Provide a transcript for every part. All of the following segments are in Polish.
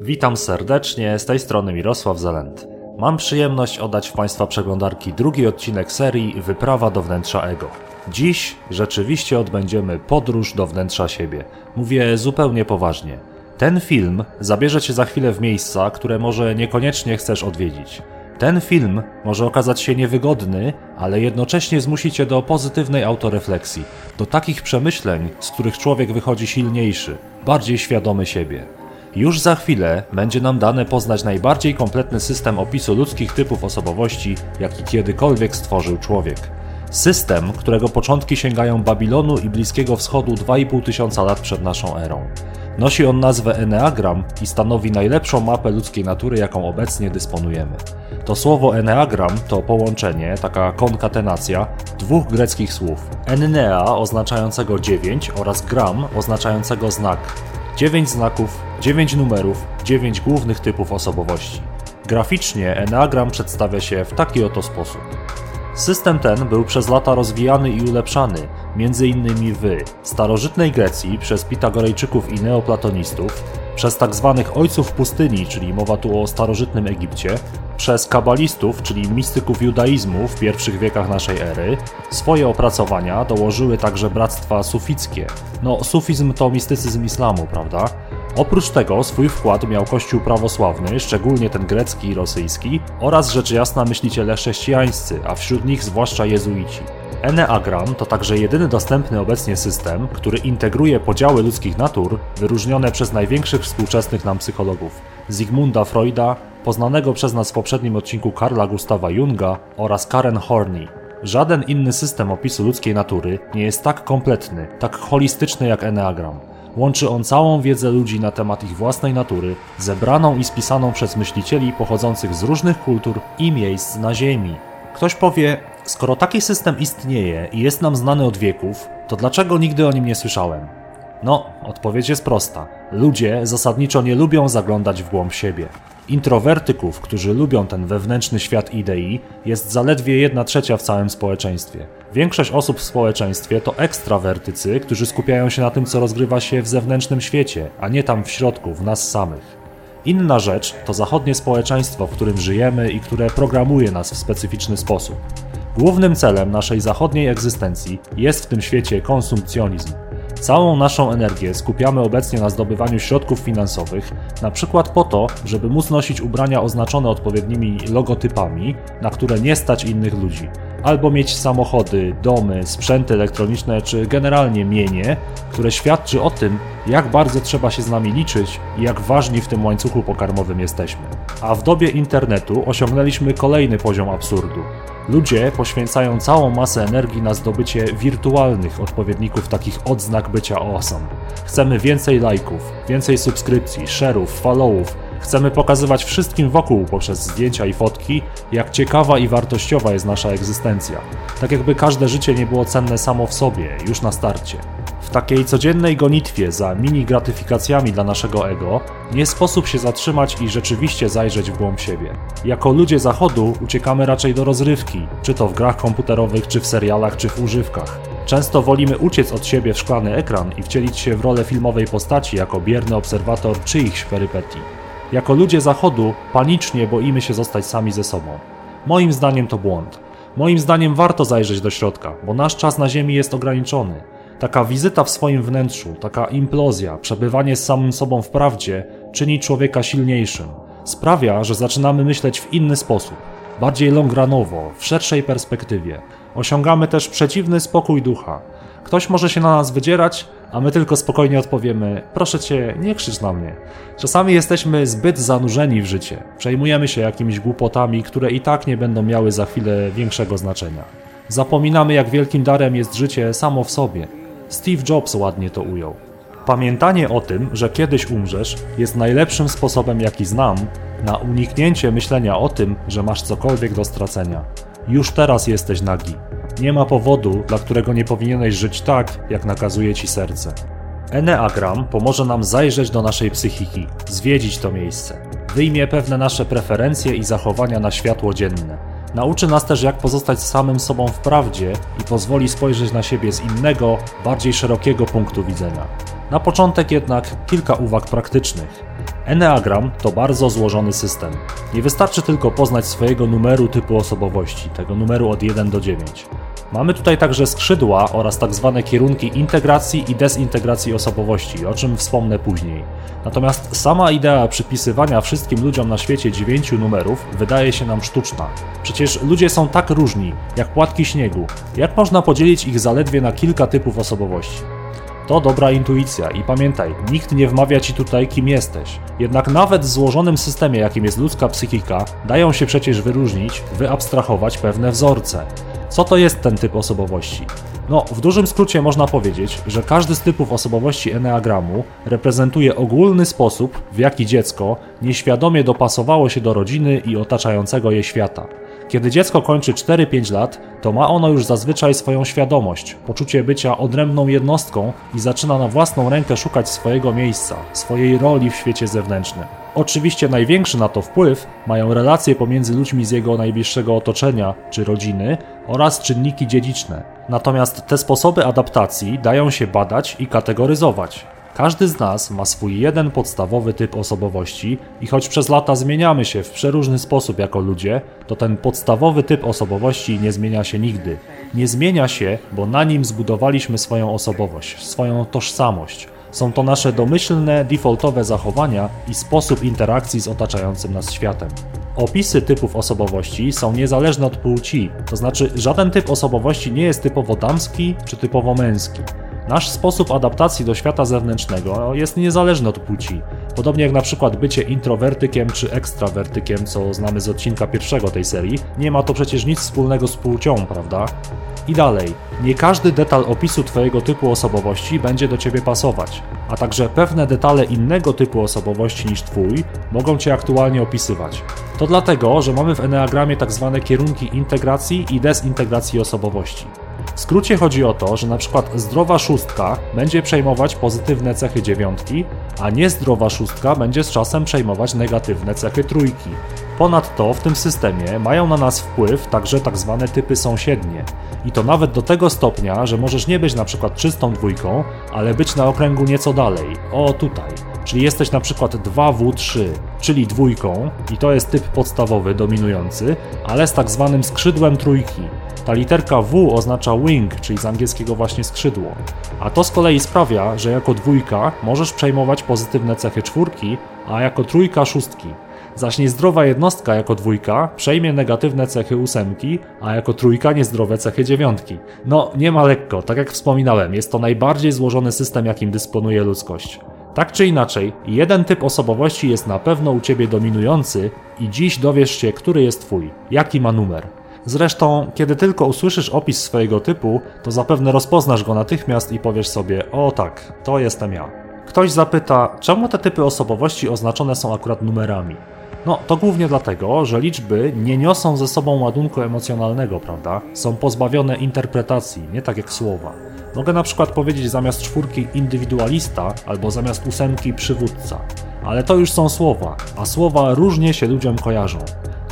Witam serdecznie, z tej strony Mirosław Zalent. Mam przyjemność oddać w Państwa przeglądarki drugi odcinek serii Wyprawa do wnętrza ego. Dziś rzeczywiście odbędziemy podróż do wnętrza siebie. Mówię zupełnie poważnie. Ten film zabierze Cię za chwilę w miejsca, które może niekoniecznie chcesz odwiedzić. Ten film może okazać się niewygodny, ale jednocześnie zmusi Cię do pozytywnej autorefleksji, do takich przemyśleń, z których człowiek wychodzi silniejszy, bardziej świadomy siebie. Już za chwilę będzie nam dane poznać najbardziej kompletny system opisu ludzkich typów osobowości, jaki kiedykolwiek stworzył człowiek. System, którego początki sięgają Babilonu i Bliskiego Wschodu 2,5 tysiąca lat przed naszą erą. Nosi on nazwę Enneagram i stanowi najlepszą mapę ludzkiej natury, jaką obecnie dysponujemy. To słowo Enneagram to połączenie, taka konkatenacja dwóch greckich słów. Ennea oznaczającego 9 oraz gram oznaczającego znak. 9 znaków, 9 numerów, 9 głównych typów osobowości. Graficznie Enneagram przedstawia się w taki oto sposób. System ten był przez lata rozwijany i ulepszany, m.in. w starożytnej Grecji przez Pitagorejczyków i neoplatonistów, przez tzw. Tak ojców pustyni, czyli mowa tu o starożytnym Egipcie, przez kabalistów, czyli mistyków judaizmu w pierwszych wiekach naszej ery. Swoje opracowania dołożyły także bractwa sufickie. No, sufizm to mistycyzm islamu, prawda? Oprócz tego swój wkład miał kościół prawosławny, szczególnie ten grecki i rosyjski, oraz rzecz jasna myśliciele chrześcijańscy, a wśród nich zwłaszcza jezuici. Enneagram to także jedyny dostępny obecnie system, który integruje podziały ludzkich natur wyróżnione przez największych współczesnych nam psychologów Zygmunda Freuda, poznanego przez nas w poprzednim odcinku Karla Gustawa Junga oraz Karen Horney. Żaden inny system opisu ludzkiej natury nie jest tak kompletny, tak holistyczny jak Enneagram. Łączy on całą wiedzę ludzi na temat ich własnej natury, zebraną i spisaną przez myślicieli pochodzących z różnych kultur i miejsc na Ziemi. Ktoś powie, skoro taki system istnieje i jest nam znany od wieków, to dlaczego nigdy o nim nie słyszałem? No, odpowiedź jest prosta. Ludzie zasadniczo nie lubią zaglądać w głąb siebie. Introwertyków, którzy lubią ten wewnętrzny świat idei, jest zaledwie jedna trzecia w całym społeczeństwie. Większość osób w społeczeństwie to ekstrawertycy, którzy skupiają się na tym, co rozgrywa się w zewnętrznym świecie, a nie tam w środku, w nas samych. Inna rzecz to zachodnie społeczeństwo, w którym żyjemy i które programuje nas w specyficzny sposób. Głównym celem naszej zachodniej egzystencji jest w tym świecie konsumpcjonizm. Całą naszą energię skupiamy obecnie na zdobywaniu środków finansowych, na przykład po to, żeby móc nosić ubrania oznaczone odpowiednimi logotypami, na które nie stać innych ludzi, albo mieć samochody, domy, sprzęty elektroniczne czy generalnie mienie, które świadczy o tym, jak bardzo trzeba się z nami liczyć i jak ważni w tym łańcuchu pokarmowym jesteśmy. A w dobie internetu osiągnęliśmy kolejny poziom absurdu. Ludzie poświęcają całą masę energii na zdobycie wirtualnych odpowiedników takich odznak bycia awesome. Chcemy więcej lajków, więcej subskrypcji, share'ów, followów, Chcemy pokazywać wszystkim wokół poprzez zdjęcia i fotki, jak ciekawa i wartościowa jest nasza egzystencja. Tak jakby każde życie nie było cenne samo w sobie, już na starcie. W takiej codziennej gonitwie za mini gratyfikacjami dla naszego ego nie sposób się zatrzymać i rzeczywiście zajrzeć w głąb siebie. Jako ludzie zachodu uciekamy raczej do rozrywki, czy to w grach komputerowych, czy w serialach, czy w używkach. Często wolimy uciec od siebie w szklany ekran i wcielić się w rolę filmowej postaci jako bierny obserwator czyichś perypetii. Jako ludzie Zachodu panicznie boimy się zostać sami ze sobą. Moim zdaniem to błąd. Moim zdaniem warto zajrzeć do środka, bo nasz czas na Ziemi jest ograniczony. Taka wizyta w swoim wnętrzu, taka implozja, przebywanie z samym sobą w prawdzie czyni człowieka silniejszym. Sprawia, że zaczynamy myśleć w inny sposób, bardziej longranowo, w szerszej perspektywie. Osiągamy też przeciwny spokój ducha. Ktoś może się na nas wydzierać, a my tylko spokojnie odpowiemy: Proszę cię, nie krzycz na mnie. Czasami jesteśmy zbyt zanurzeni w życie, przejmujemy się jakimiś głupotami, które i tak nie będą miały za chwilę większego znaczenia. Zapominamy, jak wielkim darem jest życie samo w sobie. Steve Jobs ładnie to ujął. Pamiętanie o tym, że kiedyś umrzesz, jest najlepszym sposobem, jaki znam, na uniknięcie myślenia o tym, że masz cokolwiek do stracenia. Już teraz jesteś nagi. Nie ma powodu, dla którego nie powinieneś żyć tak, jak nakazuje ci serce. Enneagram pomoże nam zajrzeć do naszej psychiki, zwiedzić to miejsce. Wyjmie pewne nasze preferencje i zachowania na światło dzienne. Nauczy nas też, jak pozostać samym sobą w prawdzie i pozwoli spojrzeć na siebie z innego, bardziej szerokiego punktu widzenia. Na początek jednak kilka uwag praktycznych. Enneagram to bardzo złożony system. Nie wystarczy tylko poznać swojego numeru typu osobowości, tego numeru od 1 do 9. Mamy tutaj także skrzydła oraz tak zwane kierunki integracji i dezintegracji osobowości, o czym wspomnę później. Natomiast sama idea przypisywania wszystkim ludziom na świecie dziewięciu numerów wydaje się nam sztuczna. Przecież ludzie są tak różni, jak płatki śniegu. Jak można podzielić ich zaledwie na kilka typów osobowości? To dobra intuicja i pamiętaj, nikt nie wmawia ci tutaj, kim jesteś. Jednak nawet w złożonym systemie, jakim jest ludzka psychika, dają się przecież wyróżnić, wyabstrahować pewne wzorce. Co to jest ten typ osobowości? No, w dużym skrócie można powiedzieć, że każdy z typów osobowości Enneagramu reprezentuje ogólny sposób, w jaki dziecko nieświadomie dopasowało się do rodziny i otaczającego je świata. Kiedy dziecko kończy 4-5 lat, to ma ono już zazwyczaj swoją świadomość, poczucie bycia odrębną jednostką i zaczyna na własną rękę szukać swojego miejsca, swojej roli w świecie zewnętrznym. Oczywiście największy na to wpływ mają relacje pomiędzy ludźmi z jego najbliższego otoczenia czy rodziny oraz czynniki dziedziczne. Natomiast te sposoby adaptacji dają się badać i kategoryzować. Każdy z nas ma swój jeden podstawowy typ osobowości i choć przez lata zmieniamy się w przeróżny sposób jako ludzie, to ten podstawowy typ osobowości nie zmienia się nigdy. Nie zmienia się, bo na nim zbudowaliśmy swoją osobowość, swoją tożsamość. Są to nasze domyślne, defaultowe zachowania i sposób interakcji z otaczającym nas światem. Opisy typów osobowości są niezależne od płci, to znaczy żaden typ osobowości nie jest typowo damski czy typowo męski. Nasz sposób adaptacji do świata zewnętrznego jest niezależny od płci. Podobnie jak na przykład bycie introwertykiem czy ekstrawertykiem, co znamy z odcinka pierwszego tej serii, nie ma to przecież nic wspólnego z płcią, prawda? I dalej, nie każdy detal opisu Twojego typu osobowości będzie do Ciebie pasować, a także pewne detale innego typu osobowości niż Twój mogą Cię aktualnie opisywać. To dlatego, że mamy w Enneagramie tak zwane kierunki integracji i dezintegracji osobowości. W skrócie chodzi o to, że na przykład zdrowa szóstka będzie przejmować pozytywne cechy dziewiątki, a niezdrowa szóstka będzie z czasem przejmować negatywne cechy trójki. Ponadto w tym systemie mają na nas wpływ także tak zwane typy sąsiednie. I to nawet do tego stopnia, że możesz nie być na przykład czystą dwójką, ale być na okręgu nieco dalej. O tutaj. Czyli jesteś na przykład 2W3, czyli dwójką, i to jest typ podstawowy, dominujący, ale z tak zwanym skrzydłem trójki. Ta literka W oznacza wing, czyli z angielskiego właśnie skrzydło. A to z kolei sprawia, że jako dwójka możesz przejmować pozytywne cechy czwórki, a jako trójka szóstki. Zaś niezdrowa jednostka jako dwójka przejmie negatywne cechy ósemki, a jako trójka niezdrowe cechy dziewiątki. No, nie ma lekko, tak jak wspominałem, jest to najbardziej złożony system, jakim dysponuje ludzkość. Tak czy inaczej, jeden typ osobowości jest na pewno u ciebie dominujący i dziś dowiesz się, który jest twój, jaki ma numer. Zresztą, kiedy tylko usłyszysz opis swojego typu, to zapewne rozpoznasz go natychmiast i powiesz sobie: O tak, to jestem ja. Ktoś zapyta, czemu te typy osobowości oznaczone są akurat numerami? No, to głównie dlatego, że liczby nie niosą ze sobą ładunku emocjonalnego, prawda? Są pozbawione interpretacji, nie tak jak słowa. Mogę na przykład powiedzieć zamiast czwórki indywidualista albo zamiast ósemki przywódca. Ale to już są słowa, a słowa różnie się ludziom kojarzą.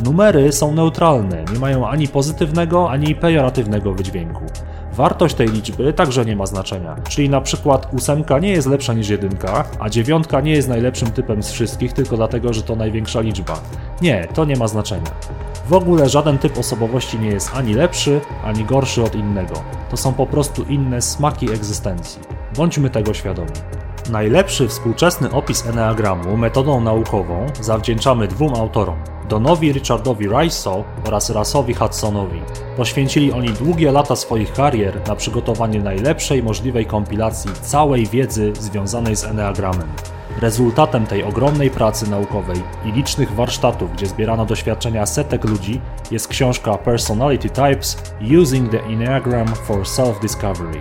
Numery są neutralne, nie mają ani pozytywnego, ani pejoratywnego wydźwięku. Wartość tej liczby także nie ma znaczenia, czyli na przykład ósemka nie jest lepsza niż jedynka, a dziewiątka nie jest najlepszym typem z wszystkich tylko dlatego, że to największa liczba. Nie, to nie ma znaczenia. W ogóle żaden typ osobowości nie jest ani lepszy, ani gorszy od innego. To są po prostu inne smaki egzystencji. Bądźmy tego świadomi. Najlepszy współczesny opis Enneagramu metodą naukową zawdzięczamy dwóm autorom. Donowi Richardowi Rice'o oraz Rasowi Hudsonowi. Poświęcili oni długie lata swoich karier na przygotowanie najlepszej możliwej kompilacji całej wiedzy związanej z Enneagramem. Rezultatem tej ogromnej pracy naukowej i licznych warsztatów, gdzie zbierano doświadczenia setek ludzi, jest książka Personality Types Using the Enneagram for Self-Discovery.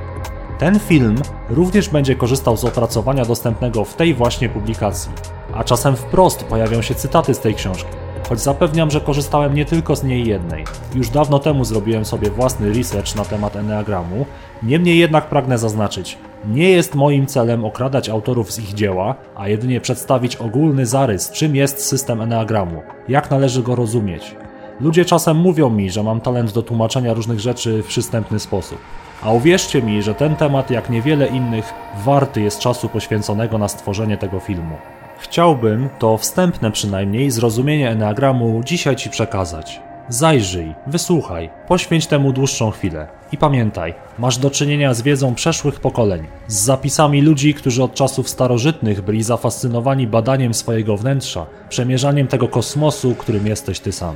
Ten film również będzie korzystał z opracowania dostępnego w tej właśnie publikacji, a czasem wprost pojawią się cytaty z tej książki choć zapewniam, że korzystałem nie tylko z niej jednej. Już dawno temu zrobiłem sobie własny research na temat Enneagramu, niemniej jednak pragnę zaznaczyć, nie jest moim celem okradać autorów z ich dzieła, a jedynie przedstawić ogólny zarys, czym jest system Enneagramu, jak należy go rozumieć. Ludzie czasem mówią mi, że mam talent do tłumaczenia różnych rzeczy w przystępny sposób. A uwierzcie mi, że ten temat, jak niewiele innych, warty jest czasu poświęconego na stworzenie tego filmu. Chciałbym, to wstępne przynajmniej, zrozumienie Enneagramu dzisiaj Ci przekazać. Zajrzyj, wysłuchaj, poświęć temu dłuższą chwilę. I pamiętaj, masz do czynienia z wiedzą przeszłych pokoleń, z zapisami ludzi, którzy od czasów starożytnych byli zafascynowani badaniem swojego wnętrza, przemierzaniem tego kosmosu, którym jesteś Ty sam.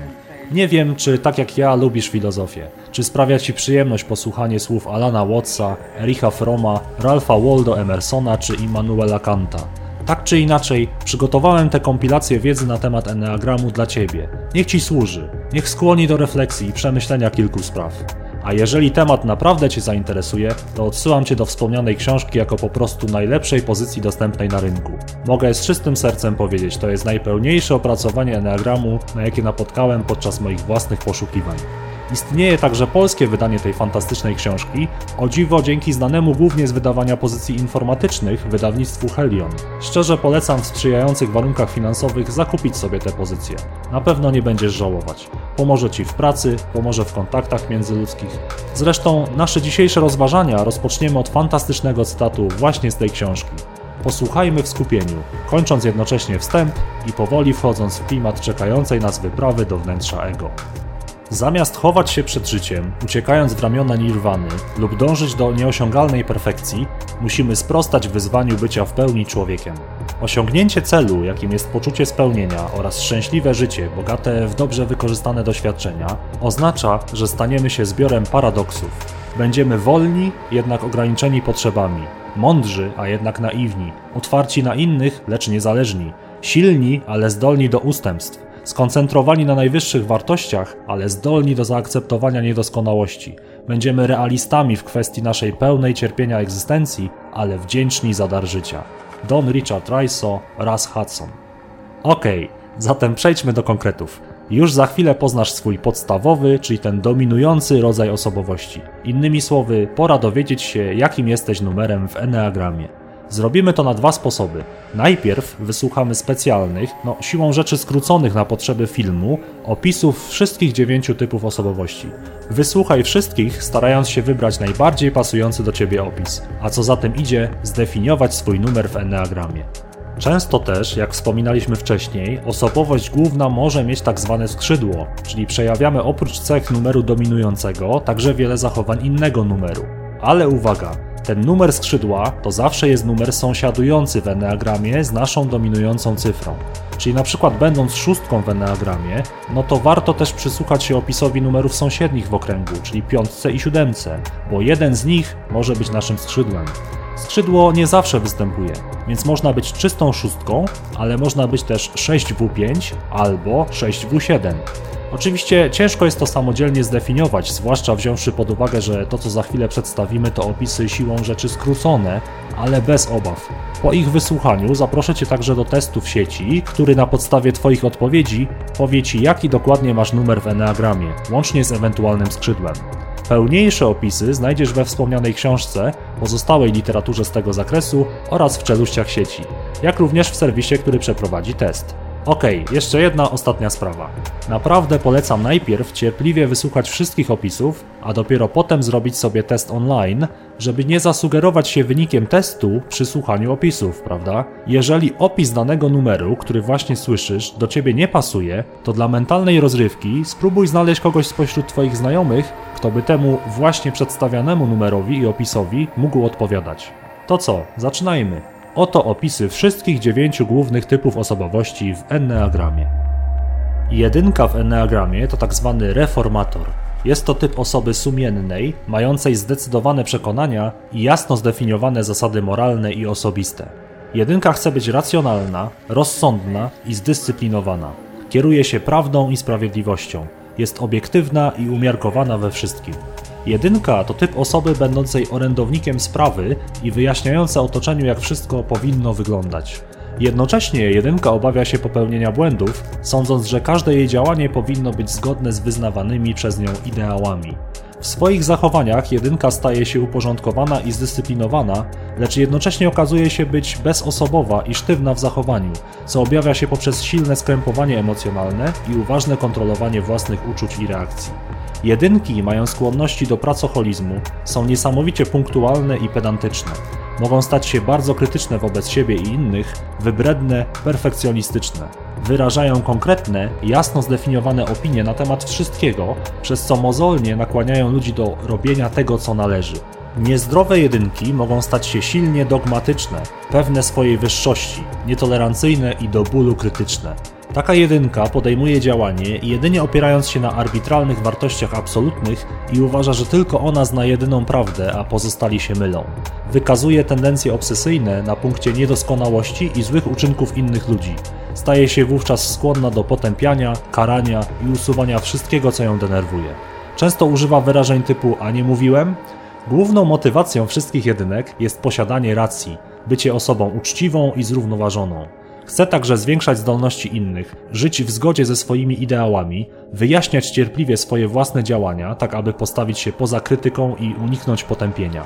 Nie wiem, czy tak jak ja lubisz filozofię, czy sprawia Ci przyjemność posłuchanie słów Alana Wattsa, Ericha Froma, Ralpha Waldo Emersona czy Immanuela Kanta. Tak czy inaczej, przygotowałem tę kompilację wiedzy na temat Enneagramu dla Ciebie. Niech Ci służy, niech skłoni do refleksji i przemyślenia kilku spraw. A jeżeli temat naprawdę Cię zainteresuje, to odsyłam Cię do wspomnianej książki jako po prostu najlepszej pozycji dostępnej na rynku. Mogę z czystym sercem powiedzieć, to jest najpełniejsze opracowanie Enneagramu, na jakie napotkałem podczas moich własnych poszukiwań. Istnieje także polskie wydanie tej fantastycznej książki, o dziwo dzięki znanemu głównie z wydawania pozycji informatycznych wydawnictwu Helion. Szczerze polecam w sprzyjających warunkach finansowych zakupić sobie te pozycje. Na pewno nie będziesz żałować. Pomoże Ci w pracy, pomoże w kontaktach międzyludzkich. Zresztą nasze dzisiejsze rozważania rozpoczniemy od fantastycznego cytatu właśnie z tej książki. Posłuchajmy w skupieniu, kończąc jednocześnie wstęp i powoli wchodząc w klimat czekającej nas wyprawy do wnętrza ego. Zamiast chować się przed życiem, uciekając w ramiona nirwany lub dążyć do nieosiągalnej perfekcji, musimy sprostać wyzwaniu bycia w pełni człowiekiem. Osiągnięcie celu, jakim jest poczucie spełnienia oraz szczęśliwe życie, bogate w dobrze wykorzystane doświadczenia, oznacza, że staniemy się zbiorem paradoksów. Będziemy wolni, jednak ograniczeni potrzebami, mądrzy, a jednak naiwni, otwarci na innych, lecz niezależni, silni, ale zdolni do ustępstw skoncentrowani na najwyższych wartościach, ale zdolni do zaakceptowania niedoskonałości. Będziemy realistami w kwestii naszej pełnej cierpienia egzystencji, ale wdzięczni za dar życia. Don Richard Riso, Raz Hudson. Okej, okay, zatem przejdźmy do konkretów. Już za chwilę poznasz swój podstawowy, czyli ten dominujący rodzaj osobowości. Innymi słowy, pora dowiedzieć się, jakim jesteś numerem w Enneagramie. Zrobimy to na dwa sposoby. Najpierw wysłuchamy specjalnych, no siłą rzeczy skróconych na potrzeby filmu, opisów wszystkich dziewięciu typów osobowości. Wysłuchaj wszystkich, starając się wybrać najbardziej pasujący do ciebie opis, a co za tym idzie, zdefiniować swój numer w Enneagramie. Często też, jak wspominaliśmy wcześniej, osobowość główna może mieć tak zwane skrzydło, czyli przejawiamy oprócz cech numeru dominującego także wiele zachowań innego numeru. Ale uwaga, ten numer skrzydła to zawsze jest numer sąsiadujący w Enneagramie z naszą dominującą cyfrą. Czyli na przykład będąc szóstką w Enneagramie, no to warto też przysłuchać się opisowi numerów sąsiednich w okręgu, czyli piątce i siódemce, bo jeden z nich może być naszym skrzydłem. Skrzydło nie zawsze występuje, więc można być czystą szóstką, ale można być też 6W5 albo 6W7. Oczywiście ciężko jest to samodzielnie zdefiniować, zwłaszcza wziąwszy pod uwagę, że to co za chwilę przedstawimy to opisy siłą rzeczy skrócone, ale bez obaw. Po ich wysłuchaniu zaproszę Cię także do testu w sieci, który na podstawie Twoich odpowiedzi powie Ci jaki dokładnie masz numer w Enneagramie, łącznie z ewentualnym skrzydłem. Pełniejsze opisy znajdziesz we wspomnianej książce, pozostałej literaturze z tego zakresu oraz w czeluściach sieci, jak również w serwisie, który przeprowadzi test. Okay, jeszcze jedna ostatnia sprawa. Naprawdę polecam najpierw cierpliwie wysłuchać wszystkich opisów, a dopiero potem zrobić sobie test online, żeby nie zasugerować się wynikiem testu przy słuchaniu opisów, prawda? Jeżeli opis danego numeru, który właśnie słyszysz, do ciebie nie pasuje, to dla mentalnej rozrywki spróbuj znaleźć kogoś spośród twoich znajomych, kto by temu właśnie przedstawianemu numerowi i opisowi mógł odpowiadać. To co, zaczynajmy. Oto opisy wszystkich dziewięciu głównych typów osobowości w Enneagramie. Jedynka w Enneagramie to tak zwany reformator. Jest to typ osoby sumiennej, mającej zdecydowane przekonania i jasno zdefiniowane zasady moralne i osobiste. Jedynka chce być racjonalna, rozsądna i zdyscyplinowana. Kieruje się prawdą i sprawiedliwością. Jest obiektywna i umiarkowana we wszystkim. Jedynka to typ osoby będącej orędownikiem sprawy i wyjaśniająca otoczeniu, jak wszystko powinno wyglądać. Jednocześnie jedynka obawia się popełnienia błędów, sądząc, że każde jej działanie powinno być zgodne z wyznawanymi przez nią ideałami. W swoich zachowaniach jedynka staje się uporządkowana i zdyscyplinowana, lecz jednocześnie okazuje się być bezosobowa i sztywna w zachowaniu, co objawia się poprzez silne skrępowanie emocjonalne i uważne kontrolowanie własnych uczuć i reakcji. Jedynki mają skłonności do pracoholizmu, są niesamowicie punktualne i pedantyczne. Mogą stać się bardzo krytyczne wobec siebie i innych, wybredne, perfekcjonistyczne. Wyrażają konkretne, jasno zdefiniowane opinie na temat wszystkiego, przez co mozolnie nakłaniają ludzi do robienia tego, co należy. Niezdrowe jedynki mogą stać się silnie dogmatyczne, pewne swojej wyższości, nietolerancyjne i do bólu krytyczne. Taka jedynka podejmuje działanie jedynie opierając się na arbitralnych wartościach absolutnych i uważa, że tylko ona zna jedyną prawdę, a pozostali się mylą. Wykazuje tendencje obsesyjne na punkcie niedoskonałości i złych uczynków innych ludzi. Staje się wówczas skłonna do potępiania, karania i usuwania wszystkiego, co ją denerwuje. Często używa wyrażeń typu a nie mówiłem? Główną motywacją wszystkich jedynek jest posiadanie racji, bycie osobą uczciwą i zrównoważoną. Chce także zwiększać zdolności innych, żyć w zgodzie ze swoimi ideałami, wyjaśniać cierpliwie swoje własne działania, tak aby postawić się poza krytyką i uniknąć potępienia.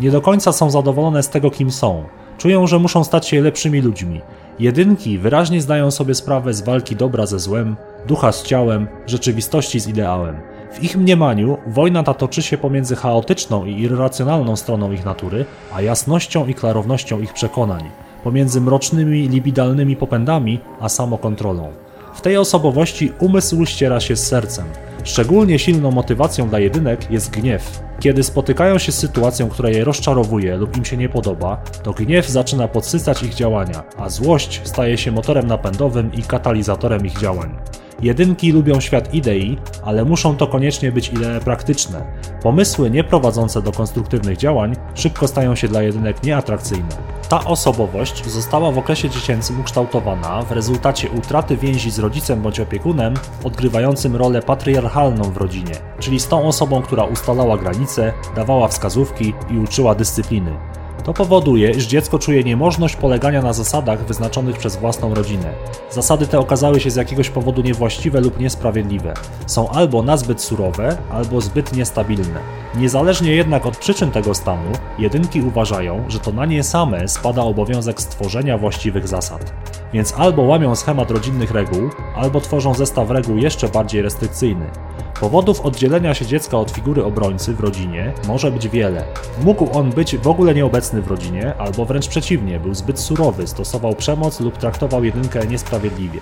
Nie do końca są zadowolone z tego, kim są. Czują, że muszą stać się lepszymi ludźmi. Jedynki wyraźnie zdają sobie sprawę z walki dobra ze złem, ducha z ciałem, rzeczywistości z ideałem. W ich mniemaniu wojna ta toczy się pomiędzy chaotyczną i irracjonalną stroną ich natury, a jasnością i klarownością ich przekonań pomiędzy mrocznymi, libidalnymi popędami a samokontrolą. W tej osobowości umysł ściera się z sercem. Szczególnie silną motywacją dla jedynek jest gniew. Kiedy spotykają się z sytuacją, która je rozczarowuje lub im się nie podoba, to gniew zaczyna podsycać ich działania, a złość staje się motorem napędowym i katalizatorem ich działań. Jedynki lubią świat idei, ale muszą to koniecznie być idee praktyczne. Pomysły nie prowadzące do konstruktywnych działań szybko stają się dla jedynek nieatrakcyjne. Ta osobowość została w okresie dziecięcym ukształtowana w rezultacie utraty więzi z rodzicem bądź opiekunem, odgrywającym rolę patriarchalną w rodzinie, czyli z tą osobą, która ustalała granice, dawała wskazówki i uczyła dyscypliny. To powoduje, iż dziecko czuje niemożność polegania na zasadach wyznaczonych przez własną rodzinę. Zasady te okazały się z jakiegoś powodu niewłaściwe lub niesprawiedliwe. Są albo nazbyt surowe, albo zbyt niestabilne. Niezależnie jednak od przyczyn tego stanu, jedynki uważają, że to na nie same spada obowiązek stworzenia właściwych zasad. Więc albo łamią schemat rodzinnych reguł, albo tworzą zestaw reguł jeszcze bardziej restrykcyjny. Powodów oddzielenia się dziecka od figury obrońcy w rodzinie może być wiele. Mógł on być w ogóle nieobecny w rodzinie, albo wręcz przeciwnie, był zbyt surowy, stosował przemoc lub traktował jedynkę niesprawiedliwie.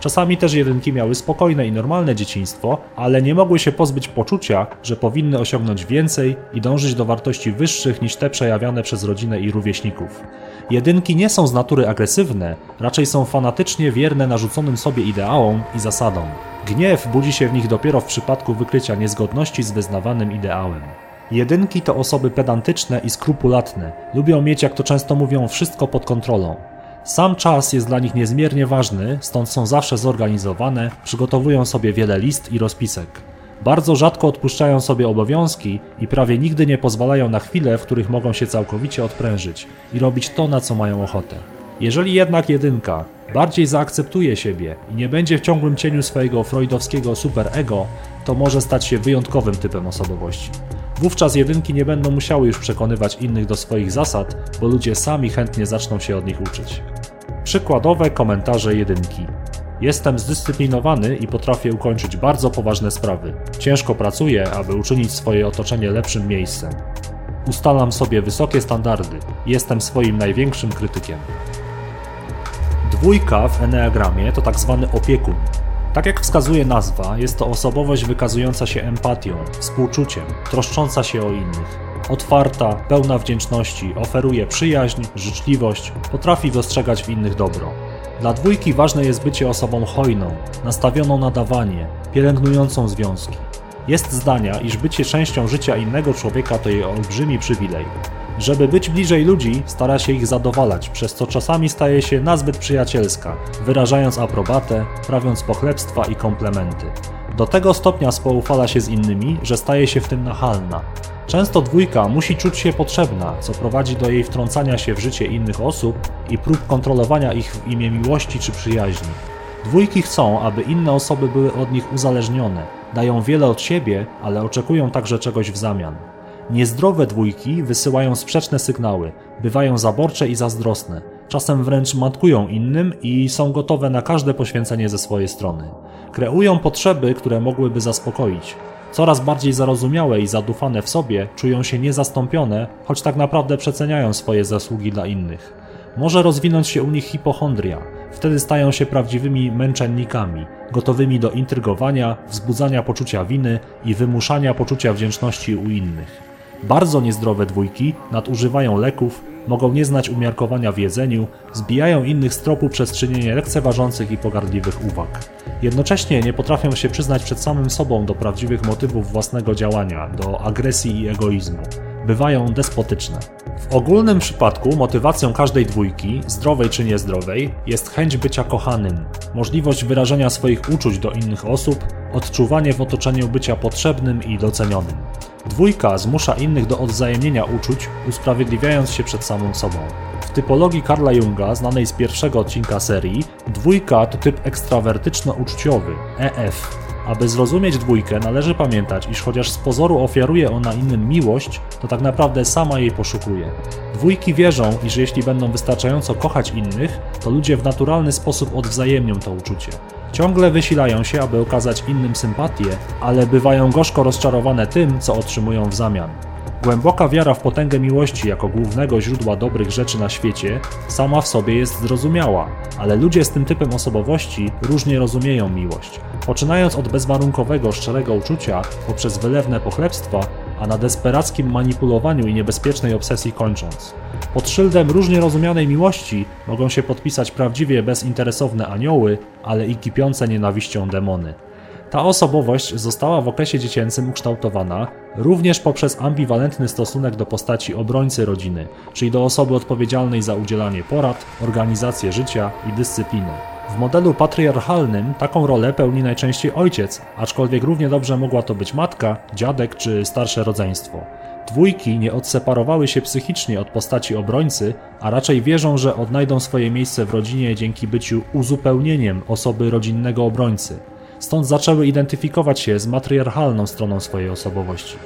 Czasami też jedynki miały spokojne i normalne dzieciństwo, ale nie mogły się pozbyć poczucia, że powinny osiągnąć więcej i dążyć do wartości wyższych niż te przejawiane przez rodzinę i rówieśników. Jedynki nie są z natury agresywne, raczej są fanatycznie wierne narzuconym sobie ideałom i zasadom. Gniew budzi się w nich dopiero w przypadku wykrycia niezgodności z wyznawanym ideałem. Jedynki to osoby pedantyczne i skrupulatne, lubią mieć, jak to często mówią, wszystko pod kontrolą. Sam czas jest dla nich niezmiernie ważny, stąd są zawsze zorganizowane, przygotowują sobie wiele list i rozpisek. Bardzo rzadko odpuszczają sobie obowiązki i prawie nigdy nie pozwalają na chwile, w których mogą się całkowicie odprężyć i robić to, na co mają ochotę. Jeżeli jednak jedynka bardziej zaakceptuje siebie i nie będzie w ciągłym cieniu swojego freudowskiego superego, to może stać się wyjątkowym typem osobowości. Wówczas jedynki nie będą musiały już przekonywać innych do swoich zasad, bo ludzie sami chętnie zaczną się od nich uczyć. Przykładowe komentarze jedynki. Jestem zdyscyplinowany i potrafię ukończyć bardzo poważne sprawy. Ciężko pracuję, aby uczynić swoje otoczenie lepszym miejscem. Ustalam sobie wysokie standardy. Jestem swoim największym krytykiem. Dwójka w Enneagramie to tak zwany opiekun. Tak jak wskazuje nazwa, jest to osobowość wykazująca się empatią, współczuciem, troszcząca się o innych. Otwarta, pełna wdzięczności, oferuje przyjaźń, życzliwość, potrafi dostrzegać w innych dobro. Dla dwójki ważne jest bycie osobą hojną, nastawioną na dawanie, pielęgnującą związki. Jest zdania, iż bycie częścią życia innego człowieka to jej olbrzymi przywilej. Żeby być bliżej ludzi, stara się ich zadowalać, przez co czasami staje się nazbyt przyjacielska, wyrażając aprobatę, prawiąc pochlebstwa i komplementy. Do tego stopnia spoufala się z innymi, że staje się w tym nachalna. Często dwójka musi czuć się potrzebna, co prowadzi do jej wtrącania się w życie innych osób i prób kontrolowania ich w imię miłości czy przyjaźni. Dwójki chcą, aby inne osoby były od nich uzależnione, dają wiele od siebie, ale oczekują także czegoś w zamian. Niezdrowe dwójki wysyłają sprzeczne sygnały, bywają zaborcze i zazdrosne, czasem wręcz matkują innym i są gotowe na każde poświęcenie ze swojej strony. Kreują potrzeby, które mogłyby zaspokoić. Coraz bardziej zarozumiałe i zadufane w sobie czują się niezastąpione, choć tak naprawdę przeceniają swoje zasługi dla innych. Może rozwinąć się u nich hipochondria. Wtedy stają się prawdziwymi męczennikami, gotowymi do intrygowania, wzbudzania poczucia winy i wymuszania poczucia wdzięczności u innych. Bardzo niezdrowe dwójki nadużywają leków, mogą nie znać umiarkowania w jedzeniu, zbijają innych z tropu przez czynienie lekceważących i pogardliwych uwag. Jednocześnie nie potrafią się przyznać przed samym sobą do prawdziwych motywów własnego działania, do agresji i egoizmu. Bywają despotyczne. W ogólnym przypadku motywacją każdej dwójki, zdrowej czy niezdrowej, jest chęć bycia kochanym, możliwość wyrażenia swoich uczuć do innych osób, odczuwanie w otoczeniu bycia potrzebnym i docenionym. Dwójka zmusza innych do odwzajemnienia uczuć, usprawiedliwiając się przed samą sobą. W typologii Karla Junga, znanej z pierwszego odcinka serii, dwójka to typ ekstrawertyczno-uczuciowy, EF. Aby zrozumieć dwójkę, należy pamiętać, iż chociaż z pozoru ofiaruje ona innym miłość, to tak naprawdę sama jej poszukuje. Dwójki wierzą, iż jeśli będą wystarczająco kochać innych, to ludzie w naturalny sposób odwzajemnią to uczucie. Ciągle wysilają się, aby okazać innym sympatię, ale bywają gorzko rozczarowane tym, co otrzymują w zamian. Głęboka wiara w potęgę miłości jako głównego źródła dobrych rzeczy na świecie sama w sobie jest zrozumiała, ale ludzie z tym typem osobowości różnie rozumieją miłość. Poczynając od bezwarunkowego, szczerego uczucia, poprzez wylewne pochlebstwa, a na desperackim manipulowaniu i niebezpiecznej obsesji kończąc. Pod szyldem różnie rozumianej miłości mogą się podpisać prawdziwie bezinteresowne anioły, ale i kipiące nienawiścią demony. Ta osobowość została w okresie dziecięcym ukształtowana również poprzez ambiwalentny stosunek do postaci obrońcy rodziny, czyli do osoby odpowiedzialnej za udzielanie porad, organizację życia i dyscyplinę. W modelu patriarchalnym taką rolę pełni najczęściej ojciec, aczkolwiek równie dobrze mogła to być matka, dziadek czy starsze rodzeństwo. Dwójki nie odseparowały się psychicznie od postaci obrońcy, a raczej wierzą, że odnajdą swoje miejsce w rodzinie dzięki byciu uzupełnieniem osoby rodzinnego obrońcy. Stąd zaczęły identyfikować się z matriarchalną stroną swojej osobowości.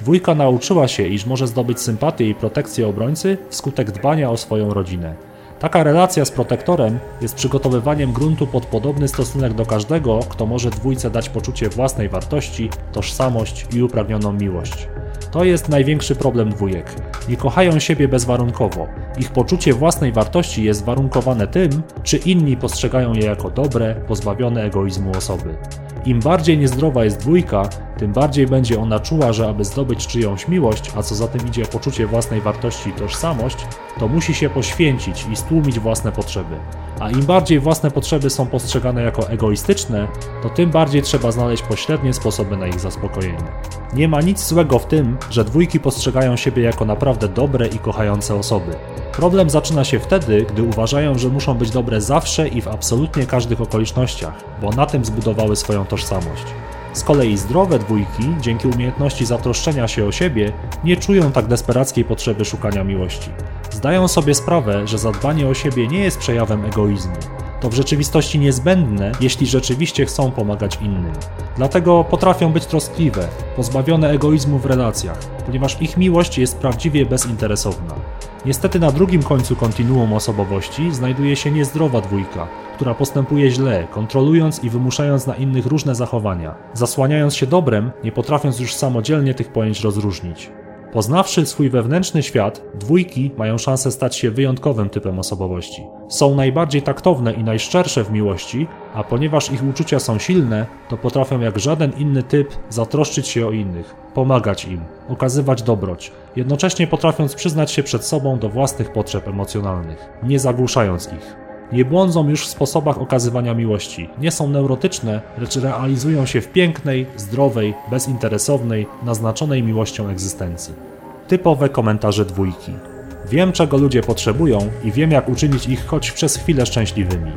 Dwójka nauczyła się, iż może zdobyć sympatię i protekcję obrońcy wskutek dbania o swoją rodzinę. Taka relacja z protektorem jest przygotowywaniem gruntu pod podobny stosunek do każdego, kto może dwójce dać poczucie własnej wartości, tożsamość i upragnioną miłość. To jest największy problem dwójek. Nie kochają siebie bezwarunkowo. Ich poczucie własnej wartości jest warunkowane tym, czy inni postrzegają je jako dobre, pozbawione egoizmu osoby. Im bardziej niezdrowa jest dwójka, tym bardziej będzie ona czuła, że aby zdobyć czyjąś miłość, a co za tym idzie poczucie własnej wartości i tożsamość, to musi się poświęcić i stłumić własne potrzeby. A im bardziej własne potrzeby są postrzegane jako egoistyczne, to tym bardziej trzeba znaleźć pośrednie sposoby na ich zaspokojenie. Nie ma nic złego w tym, że dwójki postrzegają siebie jako naprawdę dobre i kochające osoby. Problem zaczyna się wtedy, gdy uważają, że muszą być dobre zawsze i w absolutnie każdych okolicznościach, bo na tym zbudowały swoją tożsamość. Z kolei zdrowe dwójki, dzięki umiejętności zatroszczenia się o siebie, nie czują tak desperackiej potrzeby szukania miłości. Zdają sobie sprawę, że zadbanie o siebie nie jest przejawem egoizmu. To w rzeczywistości niezbędne, jeśli rzeczywiście chcą pomagać innym. Dlatego potrafią być troskliwe, pozbawione egoizmu w relacjach, ponieważ ich miłość jest prawdziwie bezinteresowna. Niestety na drugim końcu kontinuum osobowości znajduje się niezdrowa dwójka, która postępuje źle, kontrolując i wymuszając na innych różne zachowania, zasłaniając się dobrem, nie potrafiąc już samodzielnie tych pojęć rozróżnić. Poznawszy swój wewnętrzny świat, dwójki mają szansę stać się wyjątkowym typem osobowości. Są najbardziej taktowne i najszczersze w miłości, a ponieważ ich uczucia są silne, to potrafią jak żaden inny typ zatroszczyć się o innych, pomagać im, okazywać dobroć, jednocześnie potrafiąc przyznać się przed sobą do własnych potrzeb emocjonalnych, nie zagłuszając ich. Nie błądzą już w sposobach okazywania miłości, nie są neurotyczne, lecz realizują się w pięknej, zdrowej, bezinteresownej, naznaczonej miłością egzystencji. Typowe komentarze dwójki. Wiem, czego ludzie potrzebują i wiem, jak uczynić ich choć przez chwilę szczęśliwymi.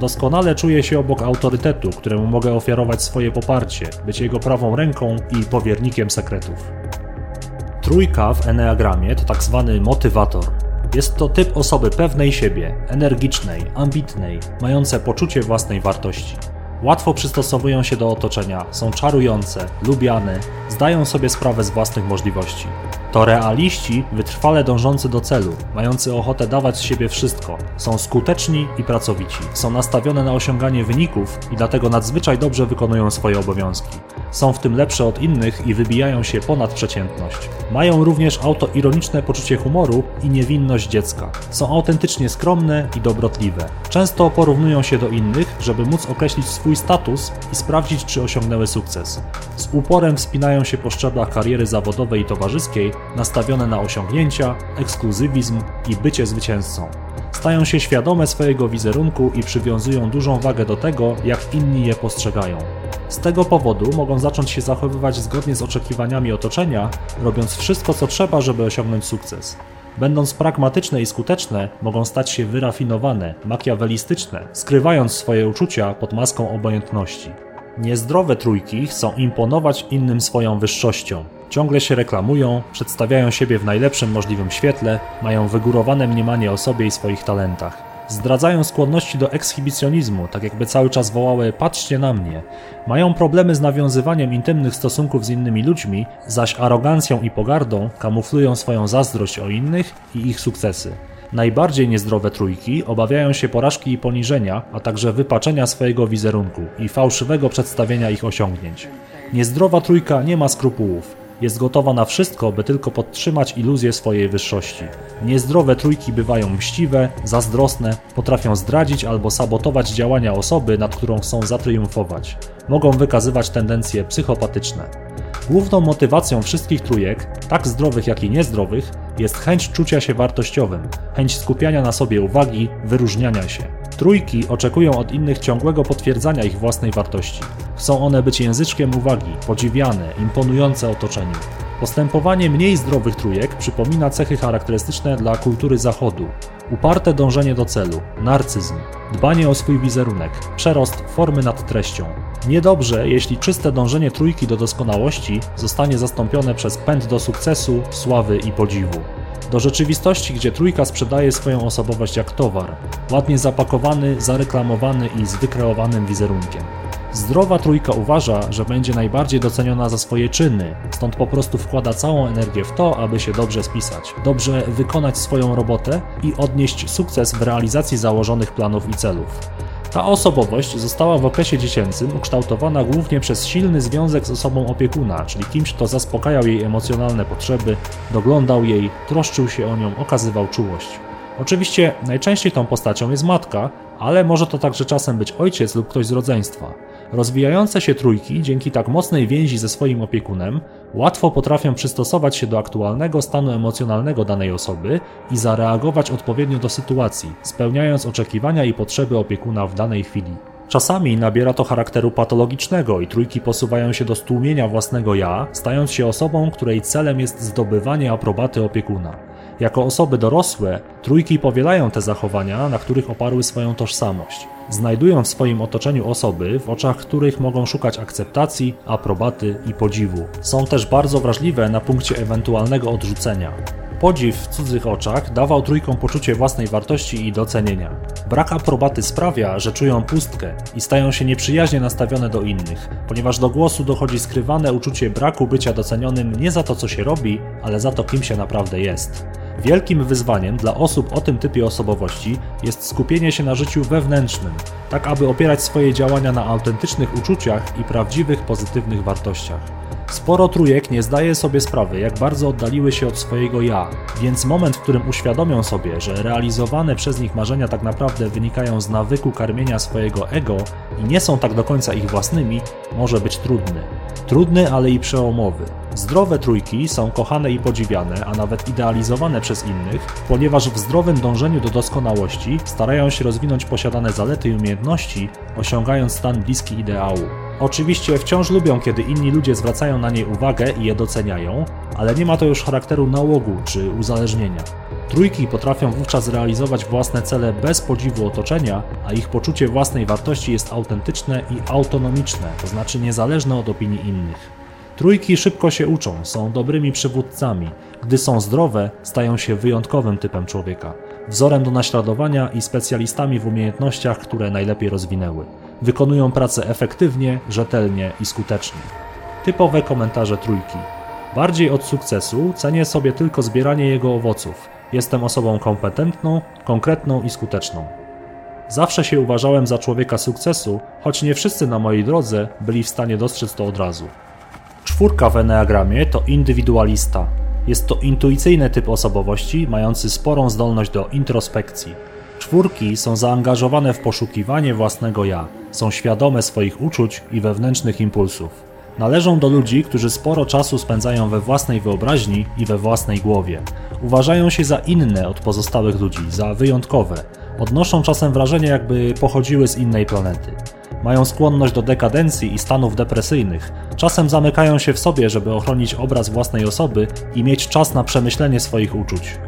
Doskonale czuję się obok autorytetu, któremu mogę ofiarować swoje poparcie, być jego prawą ręką i powiernikiem sekretów. Trójka w Enneagramie to tak zwany motywator, jest to typ osoby pewnej siebie, energicznej, ambitnej, mające poczucie własnej wartości. Łatwo przystosowują się do otoczenia, są czarujące, lubiane, zdają sobie sprawę z własnych możliwości. To realiści wytrwale dążący do celu, mający ochotę dawać z siebie wszystko, są skuteczni i pracowici, są nastawione na osiąganie wyników i dlatego nadzwyczaj dobrze wykonują swoje obowiązki. Są w tym lepsze od innych i wybijają się ponad przeciętność. Mają również autoironiczne poczucie humoru i niewinność dziecka. Są autentycznie skromne i dobrotliwe. Często porównują się do innych, żeby móc określić swój status i sprawdzić, czy osiągnęły sukces. Z uporem wspinają się po szczeblach kariery zawodowej i towarzyskiej, nastawione na osiągnięcia, ekskluzywizm i bycie zwycięzcą. Stają się świadome swojego wizerunku i przywiązują dużą wagę do tego, jak inni je postrzegają. Z tego powodu mogą zacząć się zachowywać zgodnie z oczekiwaniami otoczenia, robiąc wszystko co trzeba, żeby osiągnąć sukces. Będąc pragmatyczne i skuteczne, mogą stać się wyrafinowane, makiawelistyczne, skrywając swoje uczucia pod maską obojętności. Niezdrowe trójki chcą imponować innym swoją wyższością. Ciągle się reklamują, przedstawiają siebie w najlepszym możliwym świetle, mają wygórowane mniemanie o sobie i swoich talentach. Zdradzają skłonności do ekshibicjonizmu, tak jakby cały czas wołały patrzcie na mnie. Mają problemy z nawiązywaniem intymnych stosunków z innymi ludźmi, zaś arogancją i pogardą kamuflują swoją zazdrość o innych i ich sukcesy. Najbardziej niezdrowe trójki obawiają się porażki i poniżenia, a także wypaczenia swojego wizerunku i fałszywego przedstawienia ich osiągnięć. Niezdrowa trójka nie ma skrupułów. Jest gotowa na wszystko, by tylko podtrzymać iluzję swojej wyższości. Niezdrowe trójki bywają mściwe, zazdrosne, potrafią zdradzić albo sabotować działania osoby, nad którą chcą zatriumfować. Mogą wykazywać tendencje psychopatyczne. Główną motywacją wszystkich trójek, tak zdrowych jak i niezdrowych, jest chęć czucia się wartościowym, chęć skupiania na sobie uwagi, wyróżniania się. Trójki oczekują od innych ciągłego potwierdzania ich własnej wartości. Chcą one być języczkiem uwagi, podziwiane, imponujące otoczeniu. Postępowanie mniej zdrowych trójek przypomina cechy charakterystyczne dla kultury zachodu. Uparte dążenie do celu, narcyzm, dbanie o swój wizerunek, przerost formy nad treścią. Niedobrze, jeśli czyste dążenie trójki do doskonałości zostanie zastąpione przez pęd do sukcesu, sławy i podziwu. Do rzeczywistości, gdzie trójka sprzedaje swoją osobowość jak towar, ładnie zapakowany, zareklamowany i z wykreowanym wizerunkiem. Zdrowa trójka uważa, że będzie najbardziej doceniona za swoje czyny, stąd po prostu wkłada całą energię w to, aby się dobrze spisać, dobrze wykonać swoją robotę i odnieść sukces w realizacji założonych planów i celów. Ta osobowość została w okresie dziecięcym ukształtowana głównie przez silny związek z osobą opiekuna, czyli kimś, kto zaspokajał jej emocjonalne potrzeby, doglądał jej, troszczył się o nią, okazywał czułość. Oczywiście najczęściej tą postacią jest matka, ale może to także czasem być ojciec lub ktoś z rodzeństwa. Rozwijające się trójki, dzięki tak mocnej więzi ze swoim opiekunem, łatwo potrafią przystosować się do aktualnego stanu emocjonalnego danej osoby i zareagować odpowiednio do sytuacji, spełniając oczekiwania i potrzeby opiekuna w danej chwili. Czasami nabiera to charakteru patologicznego i trójki posuwają się do stłumienia własnego ja, stając się osobą, której celem jest zdobywanie aprobaty opiekuna. Jako osoby dorosłe, trójki powielają te zachowania, na których oparły swoją tożsamość. Znajdują w swoim otoczeniu osoby, w oczach których mogą szukać akceptacji, aprobaty i podziwu. Są też bardzo wrażliwe na punkcie ewentualnego odrzucenia. Podziw w cudzych oczach dawał trójkom poczucie własnej wartości i docenienia. Brak aprobaty sprawia, że czują pustkę i stają się nieprzyjaźnie nastawione do innych, ponieważ do głosu dochodzi skrywane uczucie braku bycia docenionym nie za to, co się robi, ale za to, kim się naprawdę jest. Wielkim wyzwaniem dla osób o tym typie osobowości jest skupienie się na życiu wewnętrznym, tak aby opierać swoje działania na autentycznych uczuciach i prawdziwych pozytywnych wartościach. Sporo trójek nie zdaje sobie sprawy, jak bardzo oddaliły się od swojego ja, więc moment, w którym uświadomią sobie, że realizowane przez nich marzenia tak naprawdę wynikają z nawyku karmienia swojego ego i nie są tak do końca ich własnymi, może być trudny. Trudny, ale i przełomowy. Zdrowe trójki są kochane i podziwiane, a nawet idealizowane przez innych, ponieważ w zdrowym dążeniu do doskonałości starają się rozwinąć posiadane zalety i umiejętności, osiągając stan bliski ideału. Oczywiście wciąż lubią, kiedy inni ludzie zwracają na nie uwagę i je doceniają, ale nie ma to już charakteru nałogu czy uzależnienia. Trójki potrafią wówczas realizować własne cele bez podziwu otoczenia, a ich poczucie własnej wartości jest autentyczne i autonomiczne, to znaczy niezależne od opinii innych. Trójki szybko się uczą, są dobrymi przywódcami. Gdy są zdrowe, stają się wyjątkowym typem człowieka, wzorem do naśladowania i specjalistami w umiejętnościach, które najlepiej rozwinęły. Wykonują pracę efektywnie, rzetelnie i skutecznie. Typowe komentarze trójki. Bardziej od sukcesu cenię sobie tylko zbieranie jego owoców. Jestem osobą kompetentną, konkretną i skuteczną. Zawsze się uważałem za człowieka sukcesu, choć nie wszyscy na mojej drodze byli w stanie dostrzec to od razu. Czwórka w Enneagramie to indywidualista. Jest to intuicyjny typ osobowości, mający sporą zdolność do introspekcji. Czwórki są zaangażowane w poszukiwanie własnego ja, są świadome swoich uczuć i wewnętrznych impulsów. Należą do ludzi, którzy sporo czasu spędzają we własnej wyobraźni i we własnej głowie. Uważają się za inne od pozostałych ludzi, za wyjątkowe. Odnoszą czasem wrażenie, jakby pochodziły z innej planety. Mają skłonność do dekadencji i stanów depresyjnych. Czasem zamykają się w sobie, żeby ochronić obraz własnej osoby i mieć czas na przemyślenie swoich uczuć.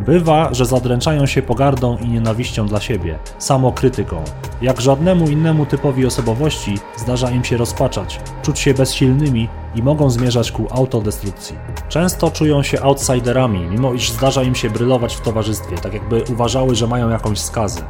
Bywa, że zadręczają się pogardą i nienawiścią dla siebie, samokrytyką. Jak żadnemu innemu typowi osobowości zdarza im się rozpaczać, czuć się bezsilnymi i mogą zmierzać ku autodestrukcji. Często czują się outsiderami, mimo iż zdarza im się brylować w towarzystwie, tak jakby uważały, że mają jakąś skazę.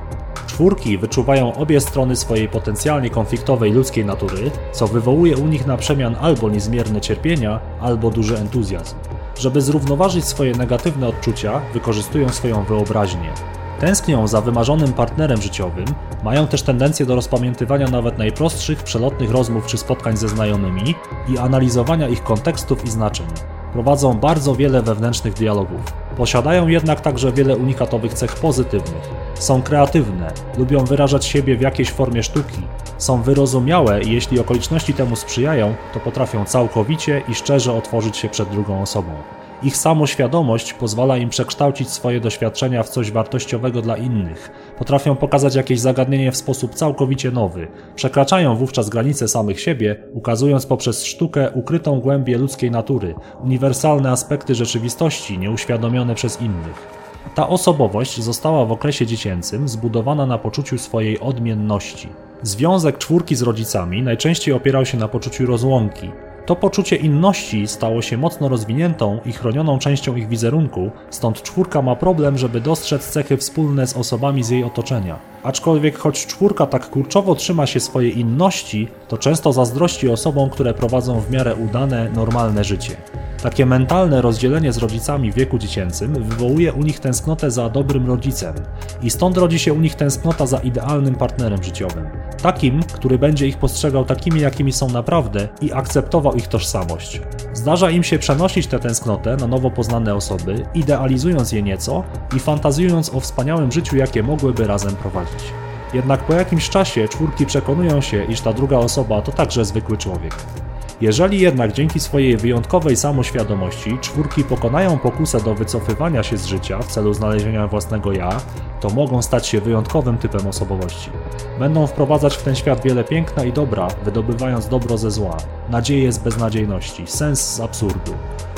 Czwórki wyczuwają obie strony swojej potencjalnie konfliktowej ludzkiej natury, co wywołuje u nich na przemian albo niezmierne cierpienia, albo duży entuzjazm. Żeby zrównoważyć swoje negatywne odczucia, wykorzystują swoją wyobraźnię. Tęsknią za wymarzonym partnerem życiowym, mają też tendencję do rozpamiętywania nawet najprostszych, przelotnych rozmów czy spotkań ze znajomymi i analizowania ich kontekstów i znaczeń. Prowadzą bardzo wiele wewnętrznych dialogów. Posiadają jednak także wiele unikatowych cech pozytywnych. Są kreatywne, lubią wyrażać siebie w jakiejś formie sztuki, są wyrozumiałe i jeśli okoliczności temu sprzyjają, to potrafią całkowicie i szczerze otworzyć się przed drugą osobą. Ich samoświadomość pozwala im przekształcić swoje doświadczenia w coś wartościowego dla innych. Potrafią pokazać jakieś zagadnienie w sposób całkowicie nowy. Przekraczają wówczas granice samych siebie, ukazując poprzez sztukę ukrytą głębię ludzkiej natury, uniwersalne aspekty rzeczywistości nieuświadomione przez innych. Ta osobowość została w okresie dziecięcym zbudowana na poczuciu swojej odmienności. Związek czwórki z rodzicami najczęściej opierał się na poczuciu rozłąki. To poczucie inności stało się mocno rozwiniętą i chronioną częścią ich wizerunku, stąd czwórka ma problem, żeby dostrzec cechy wspólne z osobami z jej otoczenia. Aczkolwiek choć czwórka tak kurczowo trzyma się swojej inności, to często zazdrości osobom, które prowadzą w miarę udane, normalne życie. Takie mentalne rozdzielenie z rodzicami w wieku dziecięcym wywołuje u nich tęsknotę za dobrym rodzicem i stąd rodzi się u nich tęsknota za idealnym partnerem życiowym. Takim, który będzie ich postrzegał takimi, jakimi są naprawdę i akceptował ich tożsamość. Zdarza im się przenosić tę tęsknotę na nowo poznane osoby, idealizując je nieco i fantazjując o wspaniałym życiu, jakie mogłyby razem prowadzić. Jednak po jakimś czasie czwórki przekonują się, iż ta druga osoba to także zwykły człowiek. Jeżeli jednak dzięki swojej wyjątkowej samoświadomości czwórki pokonają pokusę do wycofywania się z życia w celu znalezienia własnego ja, to mogą stać się wyjątkowym typem osobowości. Będą wprowadzać w ten świat wiele piękna i dobra, wydobywając dobro ze zła, nadzieję z beznadziejności, sens z absurdu.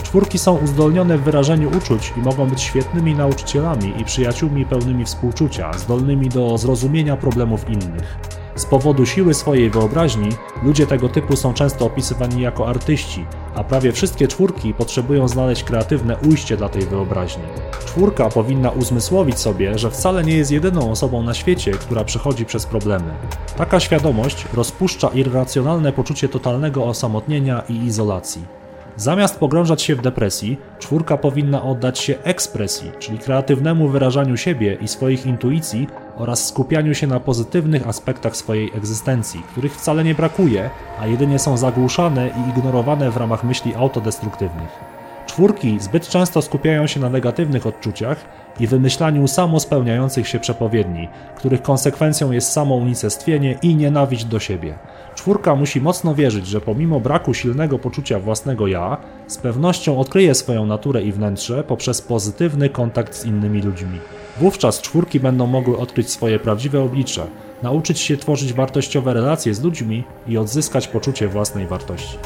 Czwórki są uzdolnione w wyrażeniu uczuć i mogą być świetnymi nauczycielami i przyjaciółmi pełnymi współczucia, zdolnymi do zrozumienia problemów innych. Z powodu siły swojej wyobraźni, ludzie tego typu są często opisywani jako artyści, a prawie wszystkie czwórki potrzebują znaleźć kreatywne ujście dla tej wyobraźni. Czwórka powinna uzmysłowić sobie, że wcale nie jest jedyną osobą na świecie, która przechodzi przez problemy. Taka świadomość rozpuszcza irracjonalne poczucie totalnego osamotnienia i izolacji. Zamiast pogrążać się w depresji, czwórka powinna oddać się ekspresji, czyli kreatywnemu wyrażaniu siebie i swoich intuicji oraz skupianiu się na pozytywnych aspektach swojej egzystencji, których wcale nie brakuje, a jedynie są zagłuszane i ignorowane w ramach myśli autodestruktywnych. Czwórki zbyt często skupiają się na negatywnych odczuciach i wymyślaniu samospełniających się przepowiedni, których konsekwencją jest samounicestwienie i nienawiść do siebie. Czwórka musi mocno wierzyć, że pomimo braku silnego poczucia własnego ja, z pewnością odkryje swoją naturę i wnętrze poprzez pozytywny kontakt z innymi ludźmi. Wówczas czwórki będą mogły odkryć swoje prawdziwe oblicze, nauczyć się tworzyć wartościowe relacje z ludźmi i odzyskać poczucie własnej wartości.